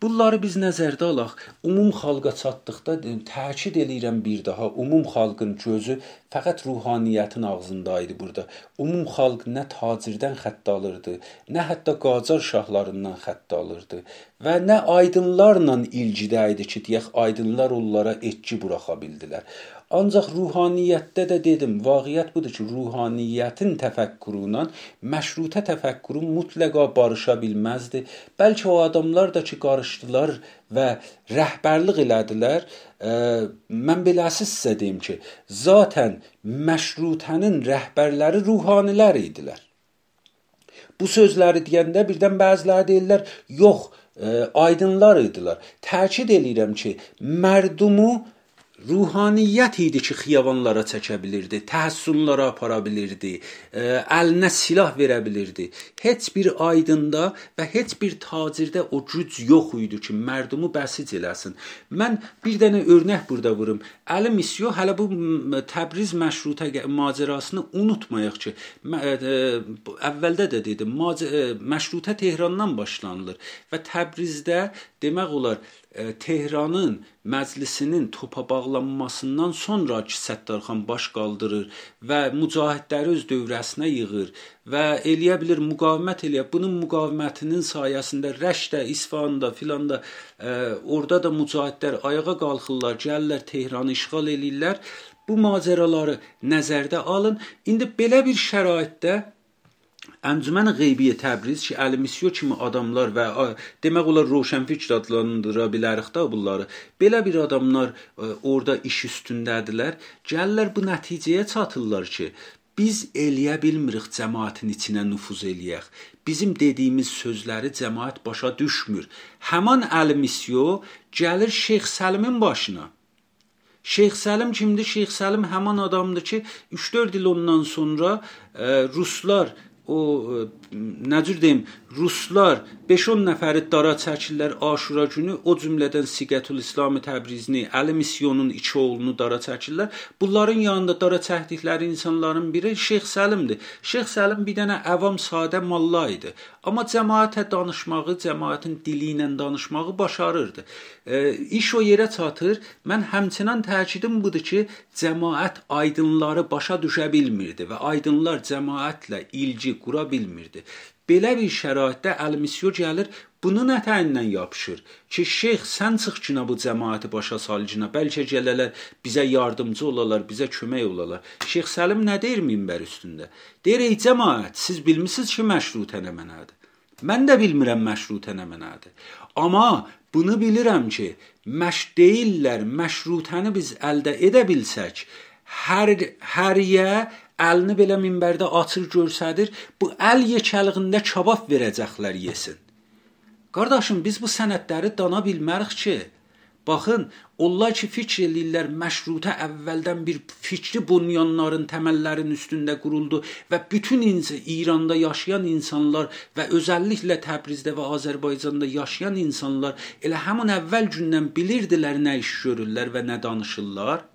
Bunları biz nəzərdə alaq. Ümum xalqa çatdıqda təkid eləyirəm bir daha, ümum xalqın gözü fəqət ruhaniyyətin ağzında idi burada. Ümum xalq nə tacirdən xətt alırdı, nə hətta Qacar şahlarından xətt alırdı və nə aydınlarla ilgidə idi ki, deyək aydınlar onlara etki buraxa bildilər. Ancaq ruhaniyyətdə də dedim, vaqiət budur ki, ruhaniyyətin təfəkkürü ilə məşrutə təfəkkürü mütləqa barışa bilməzdi. Bəlkə o adamlar da ki, qarışdılar və rəhbərlik elədilər. Ə, mən beləsi sizə deyim ki, zaten məşrutənin rəhbərləri ruhanilər idilər. Bu sözləri deyəndə birdən bəziləri deyirlər, yox, ə, aydınlar idilər. Təkid eləyirəm ki, mərdumu ruhaniyyət idi ki, xiyavanlara çəkə bilirdi, təhsillara apara bilirdi, ə, əlinə silah verə bilirdi. Heç bir aydında və heç bir tacirdə o güc yox idi ki, mərdumu bəsic eləsin. Mən bir dənə örnək burada vurum. Əli Misyo hələ bu Təbriz məşrutə macərasını unutmayaq ki, ə, əvvəldə də dedim, məşrutə Tehrandan başlanılır və Təbrizdə demək olar Tehranın məclisinin topa bağlanmasından sonra ki, Səttarxan baş qaldırır və mücahidləri öz dövrəsinə yığır və eləyə bilir müqavimət eləyə. Bunun müqavimətinin sayəsində Rəşdə, İsfahanda filanda ə, orada da mücahidlər ayağa qalxırlar, gəlirlər Tehranı işğal eləyirlər. Bu macəraları nəzərdə alın. İndi belə bir şəraitdə Əncümən Qeybiyə Təbriz ki, Əli Misyo kimi adamlar və demək olar roşənfikr adlandıra bilərik də bunları. Belə bir adamlar ə, orada iş üstündədirlər. Gəlirlər bu nəticəyə çatırlar ki, biz eləyə bilmirik cəmaətin içinə nüfuz eləyək. Bizim dediyimiz sözləri cəmaət başa düşmür. Həman Əli Misyo gəlir Şeyx Səlimin başına. Şeyx Səlim kimdir? Şeyx Səlim həman adamdır ki, 3-4 il ondan sonra ə, ruslar o e, necür deyim, ruslar 5-10 nəfəri dara çəkirlər Aşura günü, o cümlədən Siqətül İslam Təbrizini, Əli Misyonun iki oğlunu dara çəkirlər. Bunların yanında dara çəkdikləri insanların biri Şeyx Səlimdir. Şeyx Səlim bir dənə əvam sadə malla idi. Amma cəmaətə danışmağı, cəmaətin dili ilə danışmağı başarırdı. E, iş o yerə çatır. Mən həmçinin təkidim budur ki, cəmaət aydınları başa düşə bilmirdi və aydınlar cəmaətlə ilgi qura bilmirdi. Belə bir şəraitdə Əl-Misyo gəlir, bunun ətəyindən yapışır ki, şeyx sən çıx ki, bu cəmaəti başa salcına, bəlkə gələlər bizə yardımcı olalar, bizə kömək olalar. Şeyx Səlim nə deyir minbər üstündə? Deyir, ey cəmaət, siz bilmisiniz ki, məşrutə nə mənadır? Mən də bilmirəm məşrutə nə mənadır. Amma bunu bilirəm ki, məş deyirlər, məşrutəni biz əldə edə bilsək, hər həriyə əlini belə minbərdə açır görsədir, bu əl yekəliyində kabab verəcəklər yesin. Qardaşım, biz bu sənədləri dana bilmərik ki. Baxın, onlar ki fikr eləyirlər məşrutə əvvəldən bir fikri bunyanların təməllərinin üstündə quruldu və bütün İranda yaşayan insanlar və özəlliklə Təbrizdə və Azərbaycanda yaşayan insanlar elə həmin əvvəl gündən bilirdilər nə iş görürlər və nə danışırlar.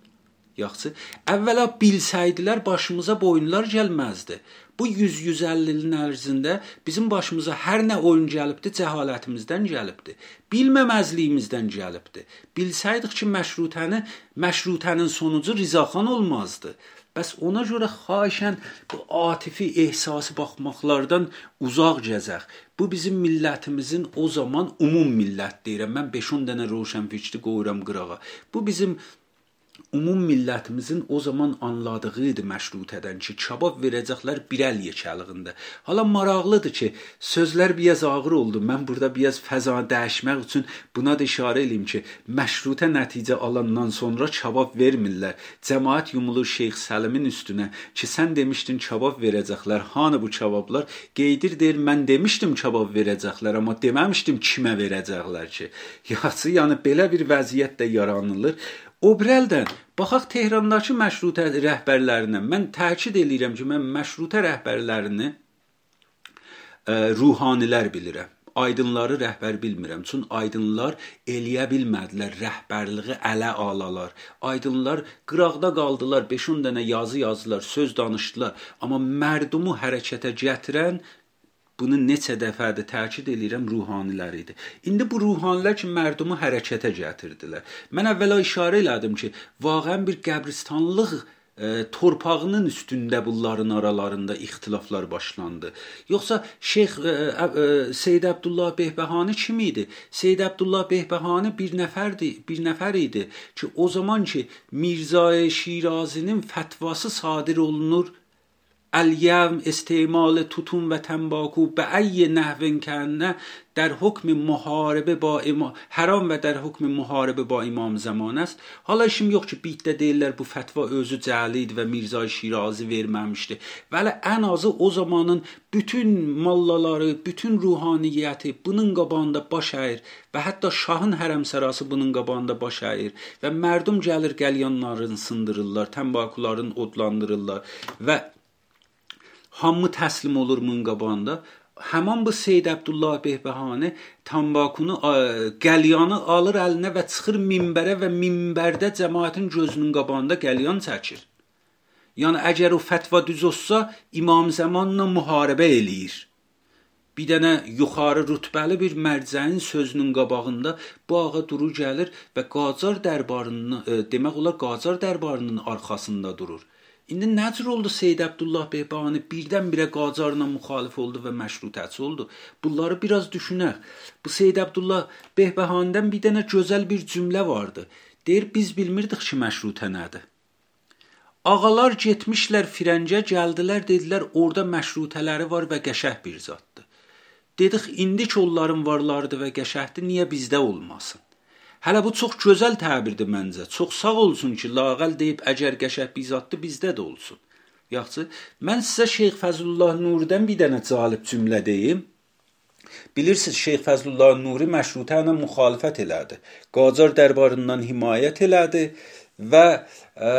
Yaxşı. Əvvəla bilsəydilər başımıza boyunlar gəlməzdi. Bu 100-150 ilin ərzində bizim başımıza hər nə oyun gəlibdi, cəhalətimizdən gəlibdi. Bilməməzliyimizdən gəlibdi. Bilsəydik ki, məşrutəni, məşrutənin sonucu rizaxan olmazdı. Bəs ona görə xahişən bu atifi ehsası baxmaqlardan uzaq gəzək. Bu bizim millətimizin o zaman ümum millət deyirəm. Mən 5-10 dənə roşənfikri qoyuram qırağa. Bu bizim ümum millətimizin o zaman anladığı idi məşrutədən ki, kabab verəcəklər bir əl yekəliyində. Hala maraqlıdır ki, sözlər biraz ağır oldu. Mən burada biraz fəzanı dəyişmək üçün buna da işarə eləyim ki, məşrutə nəticə alandan sonra kabab vermirlər. Cəmaət yumulur Şeyx Səlimin üstünə ki, sən demişdin kabab verəcəklər. Hanı bu kabablar? Qeydir deyir, mən demişdim kabab verəcəklər, amma deməmişdim kimə verəcəklər ki. *laughs* Yaxşı, yəni belə bir vəziyyət də yaranılır. Obrəldən baxaq Tehrandakı məşrutə rəhbərlərinə. Mən təkid eləyirəm ki, mən məşrutə rəhbərlərini ə, ruhanilər bilirəm. Aydınları rəhbər bilmirəm. Çün aydınlar eləyə bilmədilər rəhbərliyi ələ alalar. Aydınlar qıraqda qaldılar, 5-10 dənə yazı yazdılar, söz danışdılar, amma mərdumu hərəkətə gətirən Bunu neçə dəfədir təkid eləyirəm ruhanilər idi. İndi bu ruhanilər ki, mərdumu hərəkətə gətirdilər. Mən əvvəla işarə elədim ki, vaqəən bir qəbristanlıq e, torpağının üstündə bunların aralarında ixtilaflar başlandı. Yoxsa Şeyx e, e, Seyyid Əbdullah Behbahani kim idi? Seyyid Əbdullah Behbahani bir nəfərdi, bir nəfər idi ki, o zaman ki Mirzə Şirazinin fətvası sadir olunur الیوم استعمال توتون و تنباکو به ای نحو کنه در حکم محاربه با امam haram və در حکم müharibə با imam zaman است. Hala işim yox ki, bitdə deyirlər bu fətva özü cəli idi və Mirzə Şirazi verməmişdi. Vəli ən azı o zamanın bütün mallaları, bütün ruhaniyyəti bunun qabağında baş əyir və hətta şahın hərəmsərası bunun qabağında baş əyir və mərdum gəlir qəlyanlarını sındırırlar, tənbakuların odlandırırlar və hamı təslim olur bunun qabağında. Həmin bu Seyd Əbdullah Behbahani tambakunu, qəlyanı alır əlinə və çıxır minbərə və minbərdə cəmaətin gözünün qabağında qəlyan çəkir. Yəni əgər o fətva düz olsa, İmam Zamanla müharibə eləyir. Bir dənə yuxarı rütbəli bir mərcəyin sözünün qabağında bu ağa duru gəlir və Qacar dərbarının e, demək olar Qacar dərbarının arxasında durur. İndi nə cür oldu Seyd Əbdullah Behbahani birdən-birə Qacarla müxalif oldu və məşrutəçi oldu? Bunları biraz düşünək. Bu Seyd Əbdullah Behbahanidən bir dənə gözəl bir cümlə vardı. Deyir biz bilmirdik ki, məşrutə nədir. Ağalar getmişlər Firəncə, gəldilər, dedilər, orada məşrutələri var və qəşəh bir zaddır. Dedik, indi ki onların varlardı və qəşəhdir, niyə bizdə olmasın? Hələ bu çox gözəl təbirdir məncə. Çox sağ olsun ki, lağəl deyib əgər qəşəng bizatdır bizdə də olsun. Yaxşı, mən sizə Şeyx Fəzlullah Nuridən bir dənə cəlib cümlə deyim. Bilirsiniz Şeyx Fəzlullah Nuri məşrutə ilə müxalifət elədi. Qacar dərbarından himayət elədi və ə,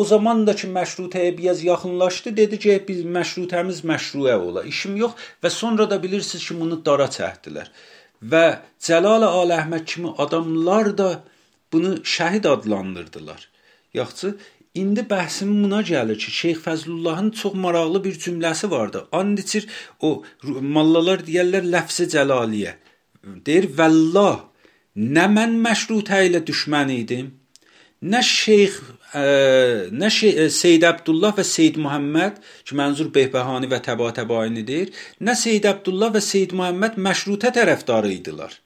o zaman da ki məşrutəyə biraz yaxınlaşdı, dedi ki, biz məşrutəmiz məşruə ola. İşim yox və sonra da bilirsiniz ki, bunu dara çəkdilər və Cəlal Al Əhməd kimi adamlar da bunu şəhid adlandırdılar. Yaxşı, İndi bəhsim buna gəlir ki, Şeyx Fəzlullahın çox maraqlı bir cümləsi vardı. And içir o mallalar deyirlər ləfzi cəlaliyə. Deyir vəllah nə mən məşrutə ilə düşmən idim, nə şeyx nə şey Seyd Əbdullah və Seyd Muhammed ki, mənzur Behbahani və Təba Təbainidir, nə Seyd Əbdullah və Seyd Muhammed məşrutə tərəfdarı idilər.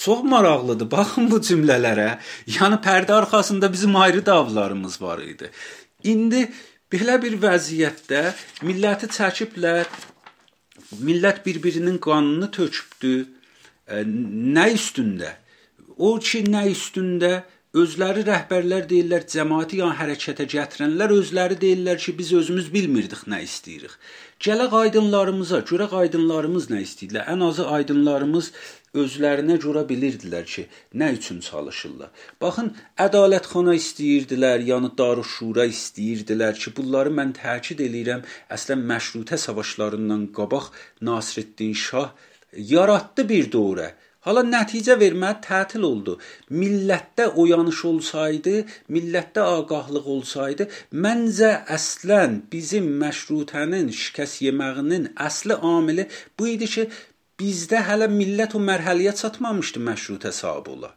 Çox maraqlıdır. Baxın bu cümlələrə. Yəni pərdə arxasında bizim ayrı davlarımız var idi. İndi belə bir vəziyyətdə milləti çəkiblər, millət bir-birinin qanını tökübdü. Nə üstündə? O ki, nə üstündə? Özləri rəhbərlər deyirlər, cəmaəti yan hərəkətə gətirənlər özləri deyirlər ki, biz özümüz bilmirdik nə istəyirik. Gələk aydınlarımıza, görək aydınlarımız nə istəyirlər. Ən azı aydınlarımız özlərinə görə bilirdilər ki, nə üçün çalışırlar. Baxın, ədalətxana istəyirdilər, yəni Darüşşura istəyirdilər ki, bunları mən təkid eləyirəm, əslən məşrutə savaşlarından qabaq Nasreddin Şah yaratdı bir dövrə. Hala nəticə verməyə tətil oldu. Millətdə oyanış olsaydı, millətdə ağahlıq olsaydı, məncə əslən bizim məşrutənin şikəst yeməyinin əsli amili bu idi ki, bizdə hələ millət o mərhələyə çatmamışdı məşrutə sahib ola.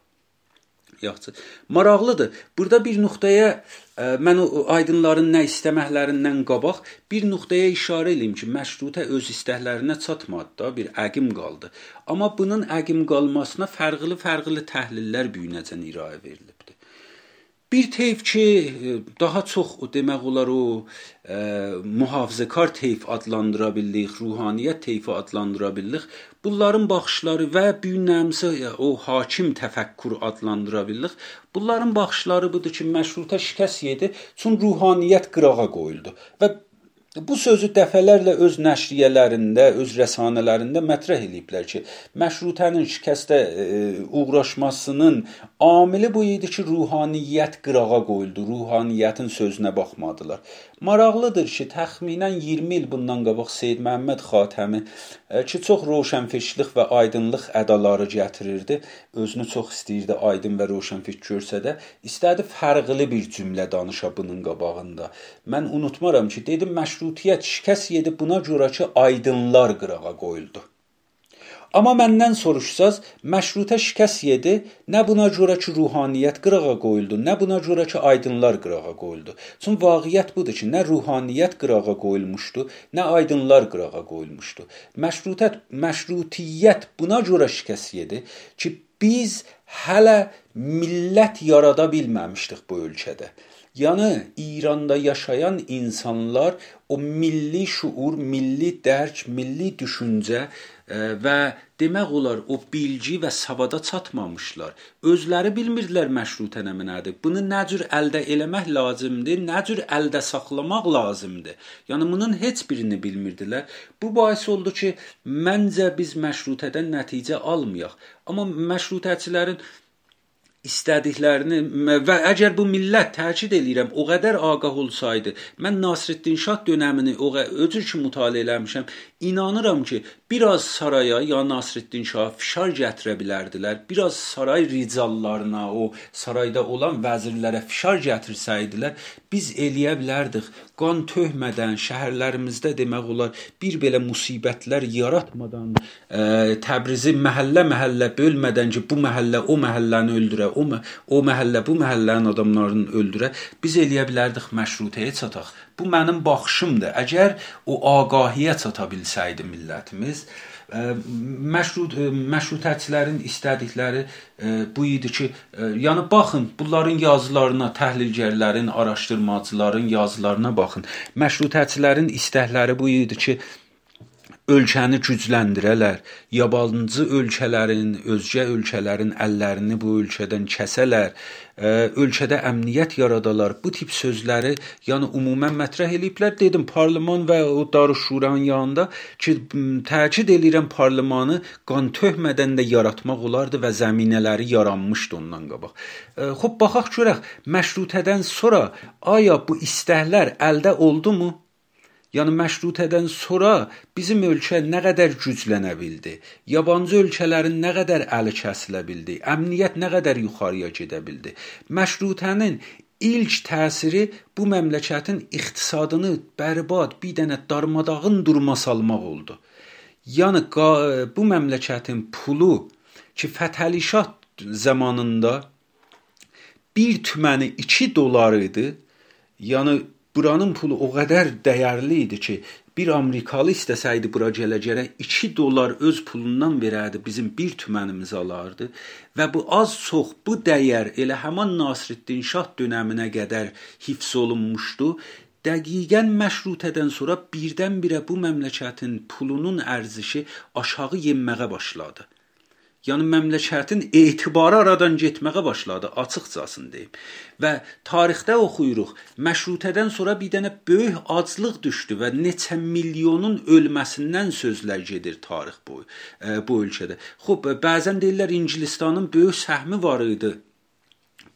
Yaxşı. Maraqlıdır. Burada bir nöqtəyə e, mən o aydınların nə istəməklərindən qabaq bir nöqtəyə işarə eləyim ki, məşrutə öz istəklərinə çatmadı da, bir əqim qaldı. Amma bunun əqim qalmasına fərqli-fərqli təhlillər büyünəcən irayə verilibdi. Bir teyf ki, daha çox demək olar o ə, mühafizəkar teyf adlandıra bildik, ruhaniyyət teyfi adlandıra bildik. Bunların baxışları və büyünəmsə o hakim təfəkkür adlandıra bildik. Bunların baxışları budur ki, məşrutə şikəst yedi, çünki ruhaniyyət qırağa qoyuldu və Bu sözü dəfələrlə öz nəşriyyələrində, öz rəsanələrində mətrəh eləyiblər ki, məşrutənin şikəstə e, uğraşmasının amili bu idi ki, ruhaniyyət qırağa qoyuldu, ruhaniyyətin sözünə baxmadılar. Maraqlıdır ki, təxminən 20 il bundan qabaq Seyd Məhəmməd Xatəmi e, ki, çox roşənfişlik və aydınlıq ədaları gətirirdi, özünü çox istəyirdi aydın və roşənfiş görsə də, istədi fərqli bir cümlə danışa bunun qabağında. Mən unutmaram ki, dedim məşrutiyyət şikəst yedi buna görə ki, aydınlar qırağa qoyuldu. Amma məndən soruşsaz, məşrutə şikəst yedi, nə buna görə ki, ruhaniyyət qırağa qoyuldu, nə buna görə ki, aydınlar qırağa qoyuldu. Çünki vaqiət budur ki, nə ruhaniyyət qırağa qoyulmuşdu, nə aydınlar qırağa qoyulmuşdu. Məşrutət, məşrutiyyət buna görə şikəst yedi ki, biz hələ millət yarada bilməmişdik bu ölkədə. Yəni İranda yaşayan insanlar o milli şuur, milli dərk, milli düşüncə və demək olar o bilgi və savada çatmamışlar. Özləri bilmirdilər məşrutə nə mənadır. Bunu nə cür əldə eləmək lazımdır, nə cür əldə saxlamaq lazımdır. Yəni bunun heç birini bilmirdilər. Bu bais oldu ki, məncə biz məşrutədən nəticə almayaq. Amma məşrutəçilərin istədiklərini və əgər bu millət təkid eləyirəm, o qədər ağah olsaydı, mən Nasreddin Şah dövrünü o özür ki mütaliə eləmişəm, inanıram ki, biraz saraya ya Nasreddin Şah fişar gətirə bilərdilər. Biraz saray ricallarına, o sarayda olan vəzirlərə fişar gətirsəydilər, biz eləyə bilərdik. Qan töhmədən şəhərlərimizdə demək olar bir belə musibətlər yaratmadan, ə, Təbrizi məhəllə-məhəllə bölmədən ki, bu məhəllə o məhəlləni öldürə, o, o məhəllə bu məhəllənin adamlarını öldürə, biz eləyə bilərdik məşrutəyə çataq. Bu mənim baxışımdır. Əgər o ağahiyə çata bilsəydi millətimiz, məşrut məşrutəçilərin istədikləri bu idi ki, yəni baxın, bunların yazılarına, təhlilgərlərin, araşdırmacıların yazılarına baxın. Məşrutəçilərin istəkləri bu idi ki, ölkəni gücləndirələr, yabancı ölkələrin, özgə ölkələrin əllərini bu ölkədən kəsələr, ə, ölkədə əmniyyət yaradalar. Bu tip sözləri, yəni ümumən mətrəh eləyiblər. Dedim, parlament və o Darüşşuranın yanında ki, təkid eləyirəm parlamentı qan töhmədən də yaratmaq olardı və zəminələri yaranmışdı ondan qabaq. Ə, xop baxaq görək, məşrutədən sonra aya bu istəklər əldə oldumu? Yəni məşrutədən sonra bizim ölkə nə qədər güclənə bildi? Yabancı ölkələrin nə qədər əli kəsilə bildi? Əmniyyət nə qədər yuxarıya gedə bildi? Məşrutənin ilk təsiri bu məmləkətin iqtisadını bərbad, bir dənə darmadağın durma salmaq oldu. Yəni bu məmləkətin pulu ki Fətəli Şah zamanında 1 tüməni 2 dollar idi. Yəni buranın pulu o qədər dəyərli idi ki, bir amerikalı istəsəydi bura gələcərə 2 dollar öz pulundan verərdi, bizim 1 tümənimizi alardı və bu az çox bu dəyər elə həmin Nasreddin Şah dövrünə qədər hifz olunmuşdu. Dəqiqən məşrutədən sonra birdən-birə bu məmləkətin pulunun ərzişi aşağı yenməyə başladı. Yəni məmləkətin etibarı aradan getməyə başladı, açıqcasını deyim. Və tarixdə oxuyuruq, məşrutədən sonra bir dənə böyük aclıq düşdü və neçə milyonun ölməsindən sözlər gedir tarix boyu e, bu ölkədə. Xoş, bəzən deyirlər İngilistanın böyük səhmi var idi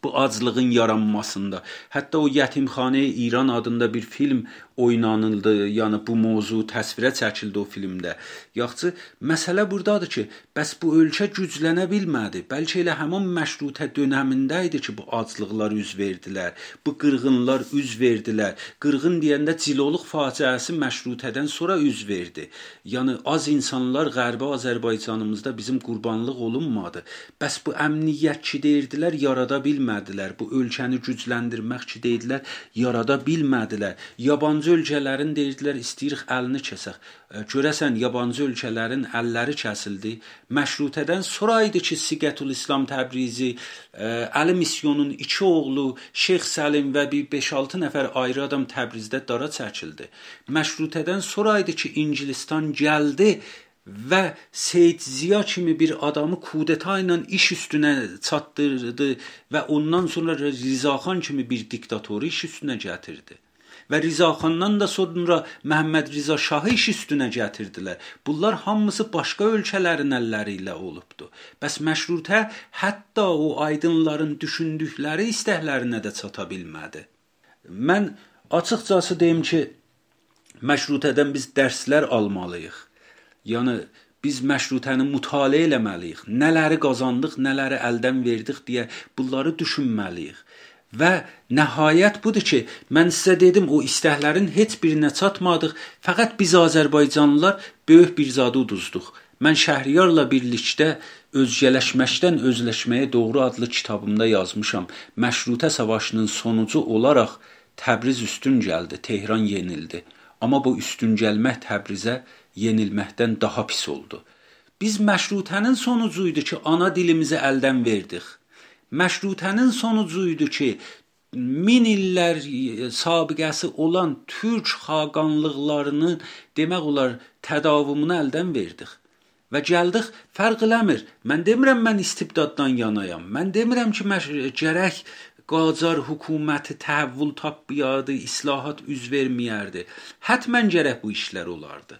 bu aclığın yaranmasında. Hətta o Yetimxanə İran adında bir film oynanıldı. Yəni bu mövzu təsvirə çəkildi o filmdə. Yaxşı, məsələ burdadır ki, bəs bu ölkə güclənə bilmədi. Bəlkə elə həmin məşrutə dövründə idi ki, bu aclıqlar üz verdilər. Bu qırğınlar üz verdilər. Qırğın deyəndə ciloluq faciəsi məşrutədən sonra üz verdi. Yəni az insanlar Qərbi Azərbaycanımızda bizim qurbanlıq olunmadı. Bəs bu əmniyyət ki deyirdilər yarada bilmədilər. Bu ölkəni gücləndirmək ki deyirdilər yarada bilmədilər. Yabancı ölkələrin deyirdilər istəyirik əlini kəsək. Görəsən yabancı ölkələrin əlləri kəsildi. Məşrutədən sonra idi ki, Siqətül İslam Təbrizi, Əli misyonun iki oğlu Şeyx Səlim və bir 5-6 nəfər ayrı adam Təbrizdə dara çəkildi. Məşrutədən sonra idi ki, İngilistan gəldi və Seyid Ziya kimi bir adamı kudeta ilə iş üstünə çatdırdı və ondan sonra Rizaxan kimi bir diktatoru iş üstünə gətirdi və Rizaxandan da sonra Məhəmməd Riza Şahı iş üstünə gətirdilər. Bunlar hamısı başqa ölkələrin əlləri ilə olubdu. Bəs məşrutə hətta o aydınların düşündükləri istəklərinə də çata bilmədi. Mən açıqcası deyim ki, məşrutədən biz dərslər almalıyıq. Yəni biz məşrutəni mütaliə eləməliyik. Nələri qazandıq, nələri əldən verdik deyə bunları düşünməliyik. Və nəhayət budur ki, mən sizə dedim o istəklərin heç birinə çatmadıq. Fəqət biz Azərbaycanlılar böyük bir zadı uduzduq. Mən Şəhriyarla birlikdə özgələşməkdən özləşməyə doğru adlı kitabımda yazmışam. Məşrutə savaşının sonucu olaraq Təbriz üstün gəldi, Tehran yenildi. Amma bu üstün gəlmək Təbrizə yenilməkdən daha pis oldu. Biz məşrutənin sonucu idi ki, ana dilimizi əldən verdik. Məşrutənin sonucu idi ki, min illər sabiqəsi olan türk xaqanlıqlarının demək olar tədavümünü əldən verdik. Və gəldik, fərq eləmir. Mən demirəm mən istibdaddan yanayam. Mən demirəm ki, məş gərək Qacar hökuməti təhvül tapmayadı, islahat üz verməyərdi. Hətmən gərək bu işlər olardı.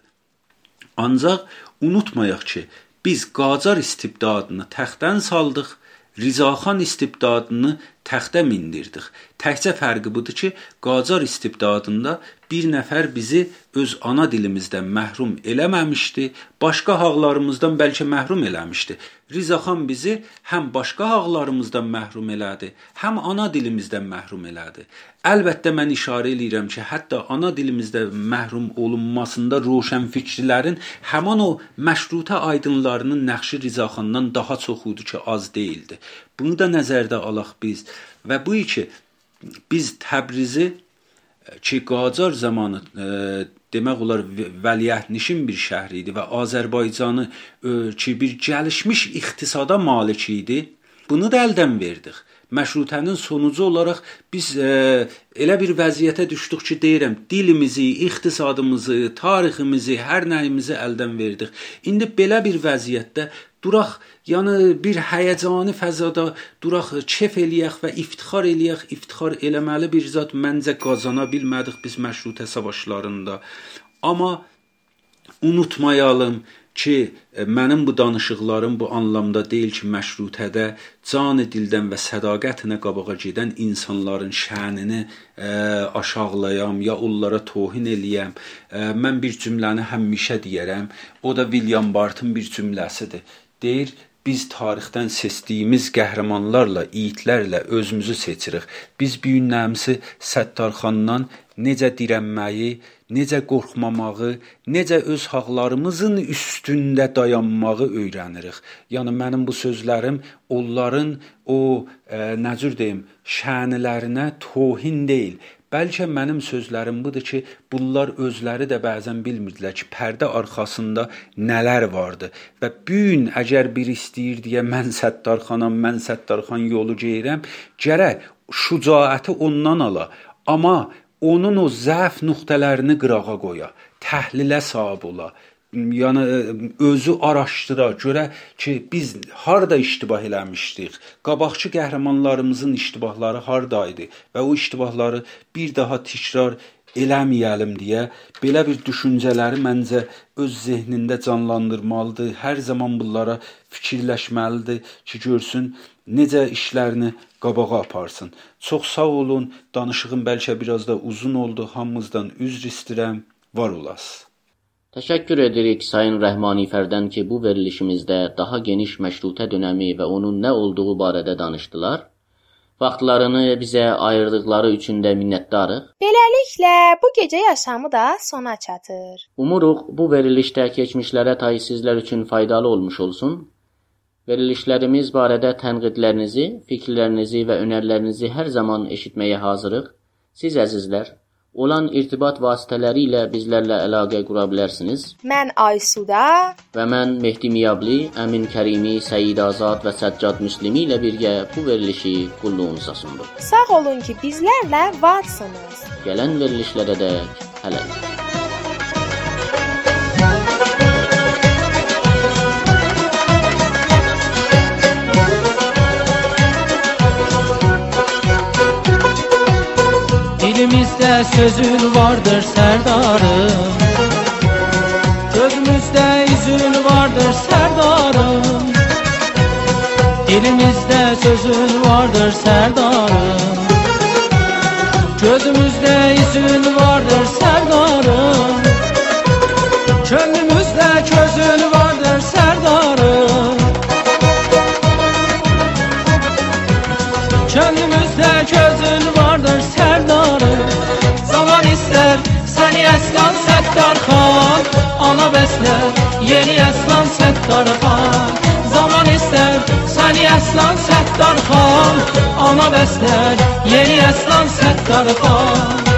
Ancaq unutmayaq ki, biz Qacar istibdadını təxtdən saldıq, Rizaxan istibdadını təxtə mindirdik. Təkcə fərqi budur ki, Qacar istibdadında bir nəfər bizi öz ana dilimizdən məhrum eləməmişdi, başqa haqlarımızdan bəlkə məhrum eləmişdi. Rizaxan bizi həm başqa haqlarımızdan məhrum elədi, həm ana dilimizdən məhrum elədi. Əlbəttə mən işarə eləyirəm ki, hətta ana dilimizdə məhrum olunmasında roşənfikirlərin həmin o məşrutə aydınlarının nəqşi Rizaxandan daha çox idi ki, az deyildi. Bunu da nəzərdə alaq biz və bu iki biz Təbrizi ki Qacar zamanı e, demək olar vəliəhdnişin bir şəhər idi və Azərbaycanı e, ki bir gəlişmiş iqtisada malik idi. Bunu da əldən verdik. Məşrutənin sonucu olaraq biz e, elə bir vəziyyətə düşdük ki, deyirəm, dilimizi, iqtisadımızı, tariximizi, hər nəyimizi əldən verdik. İndi belə bir vəziyyətdə duraq, yəni bir həyəcani fəzada duraq, kef eləyək və iftixar eləyək. İftixar eləməli bir zat məncə qazana bilmədik biz məşrutə savaşlarında. Amma unutmayalım ki, mənim bu danışıqlarım bu anlamda deyil ki, məşrutədə canı dildən və sədaqətlə qabağa gedən insanların şənini ə, aşağılayam ya onlara tohin eləyəm. Ə, mən bir cümləni həmişə deyərəm. O da William Bartın bir cümləsidir deyir biz tarixdən seçdiyimiz qəhrəmanlarla, yiğitlərlə özümüzü seçirik. Biz bu günlərimizi Səttarxandan necə dirənməyi, necə qorxmamağı, necə öz haqlarımızın üstündə dayanmağı öyrənirik. Yəni mənim bu sözlərim onların o ə, e, necür deyim, şənlərinə tohin deyil, Bəlkə mənim sözlərim budur ki, bunlar özləri də bəzən bilmirdilər ki, pərdə arxasında nələr vardı. Və bu gün əgər bir istəyir deyə mən Səttarxanam, mən Səttarxan yolu geyirəm, gərək şücaəti ondan ala, amma onun o zəf nöqtələrini qırağa qoya, təhlilə sahib ola yəni özü araşdıra, görə ki, biz harda iştibah eləmişdik, qabaqçı qəhrəmanlarımızın iştibahları harda idi və o iştibahları bir daha təkrar eləməyəlim deyə belə bir düşüncələri məncə öz zehnində canlandırmalıdır. Hər zaman bunlara fikirləşməlidir ki, görsün necə işlərini qabağa aparsın. Çox sağ olun. Danışığım bəlkə biraz da uzun oldu. Hamınızdan üzr istəyirəm. Var olasınız. Təşəkkür edirik Sayın Rəhmanifərdən ki, bu verilişimizdə daha geniş məşrutə dönəmi və onun nə olduğu barədə danışdılar. Vaxtlarını bizə ayırdıqları üçün də minnətdarıq. Beləliklə, bu gecə yaşamı da sona çatır. Umuruq bu verilişdə keçmişlərə tay sizlər üçün faydalı olmuş olsun. Verilişlərimiz barədə tənqidlərinizi, fikirlərinizi və önərilərinizi hər zaman eşitməyə hazırıq. Siz əzizlər, olan irtibat vasitələri ilə bizlərlə əlaqə qura bilərsiniz. Mən Aysuda və mən Mehdi Miyabli, Əmin Kərimi, Səid Azad və Səccad Müslimi ilə birgə bu verilişi qulluğunuza sunduq. Sağ olun ki, bizlərlə varsınız. Gələn verilişlərə dək hələlik. Dilimizde sözün vardır serdarım Gözümüzde yüzün vardır serdarım Dilimizde sözün vardır serdarım Gözümüzde yüzün vardır səni Əslan Səttarxan Ana bəslər yeni Əslan Səttarxan. Qoyman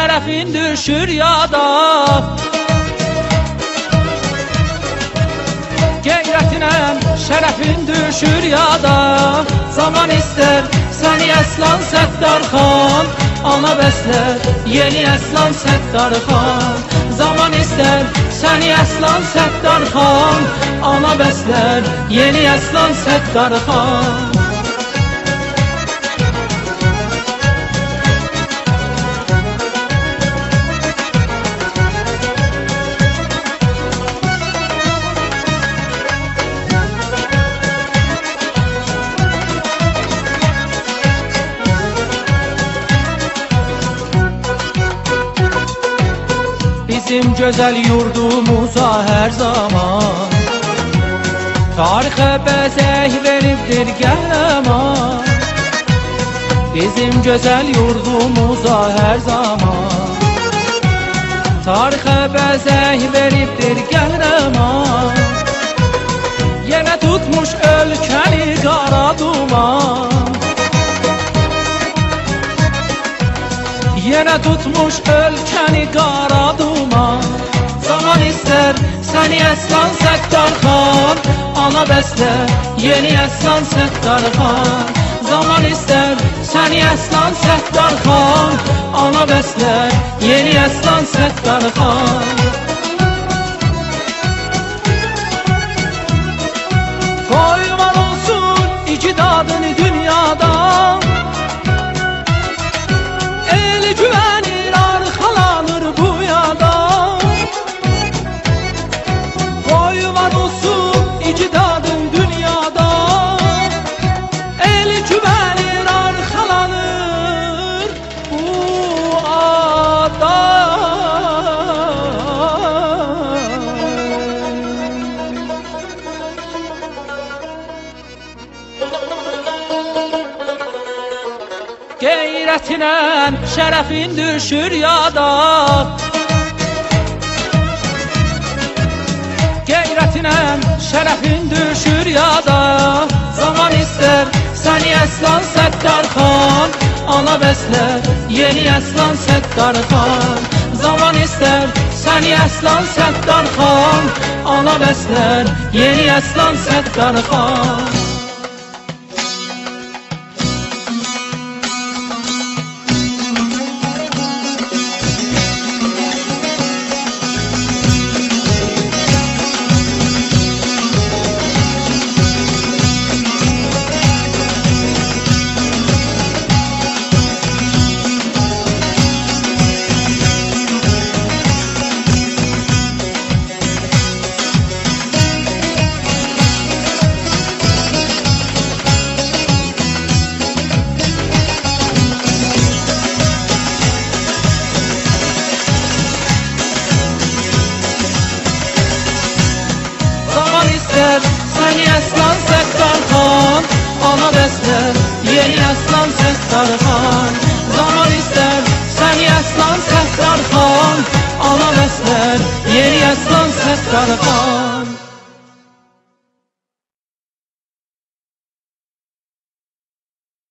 şərəfin düşür yada Qeyrətinə şərəfin düşür yada Zaman istər səni Əslan Səttarxan Ana bəslər yeni Əslan Səttarxan Zaman istər səni Əslan Səttarxan Ana bəslər yeni Əslan Səttarxan Bizim gözəl yurdumuza hər zaman. Tarixə bəzək veribdir qəhrəman Bizim gözəl yurdumuza hər zaman. Tarixə bəzək veribdir qəhrəman Yenə tutmuş ölkəni qara duman. Yenə tutmuş ölkəni qara duman Zaman istər səni Əslan Səttarxan Ana bəslə yeni Əslan Səttarxan Zaman istər səni Əslan Səttarxan Ana bəslə yeni Əslan Səttarxan Qoyman Qeyrətinə şərəfin düşür yada Qeyrətinə şərəfin düşür yada Zaman istər səni Əslan Səttarxan Ana bəslər yeni Əslan Səttarxan Zaman istər səni Əslan Səttarxan Ana bəslər yeni Əslan Səttarxan Zaman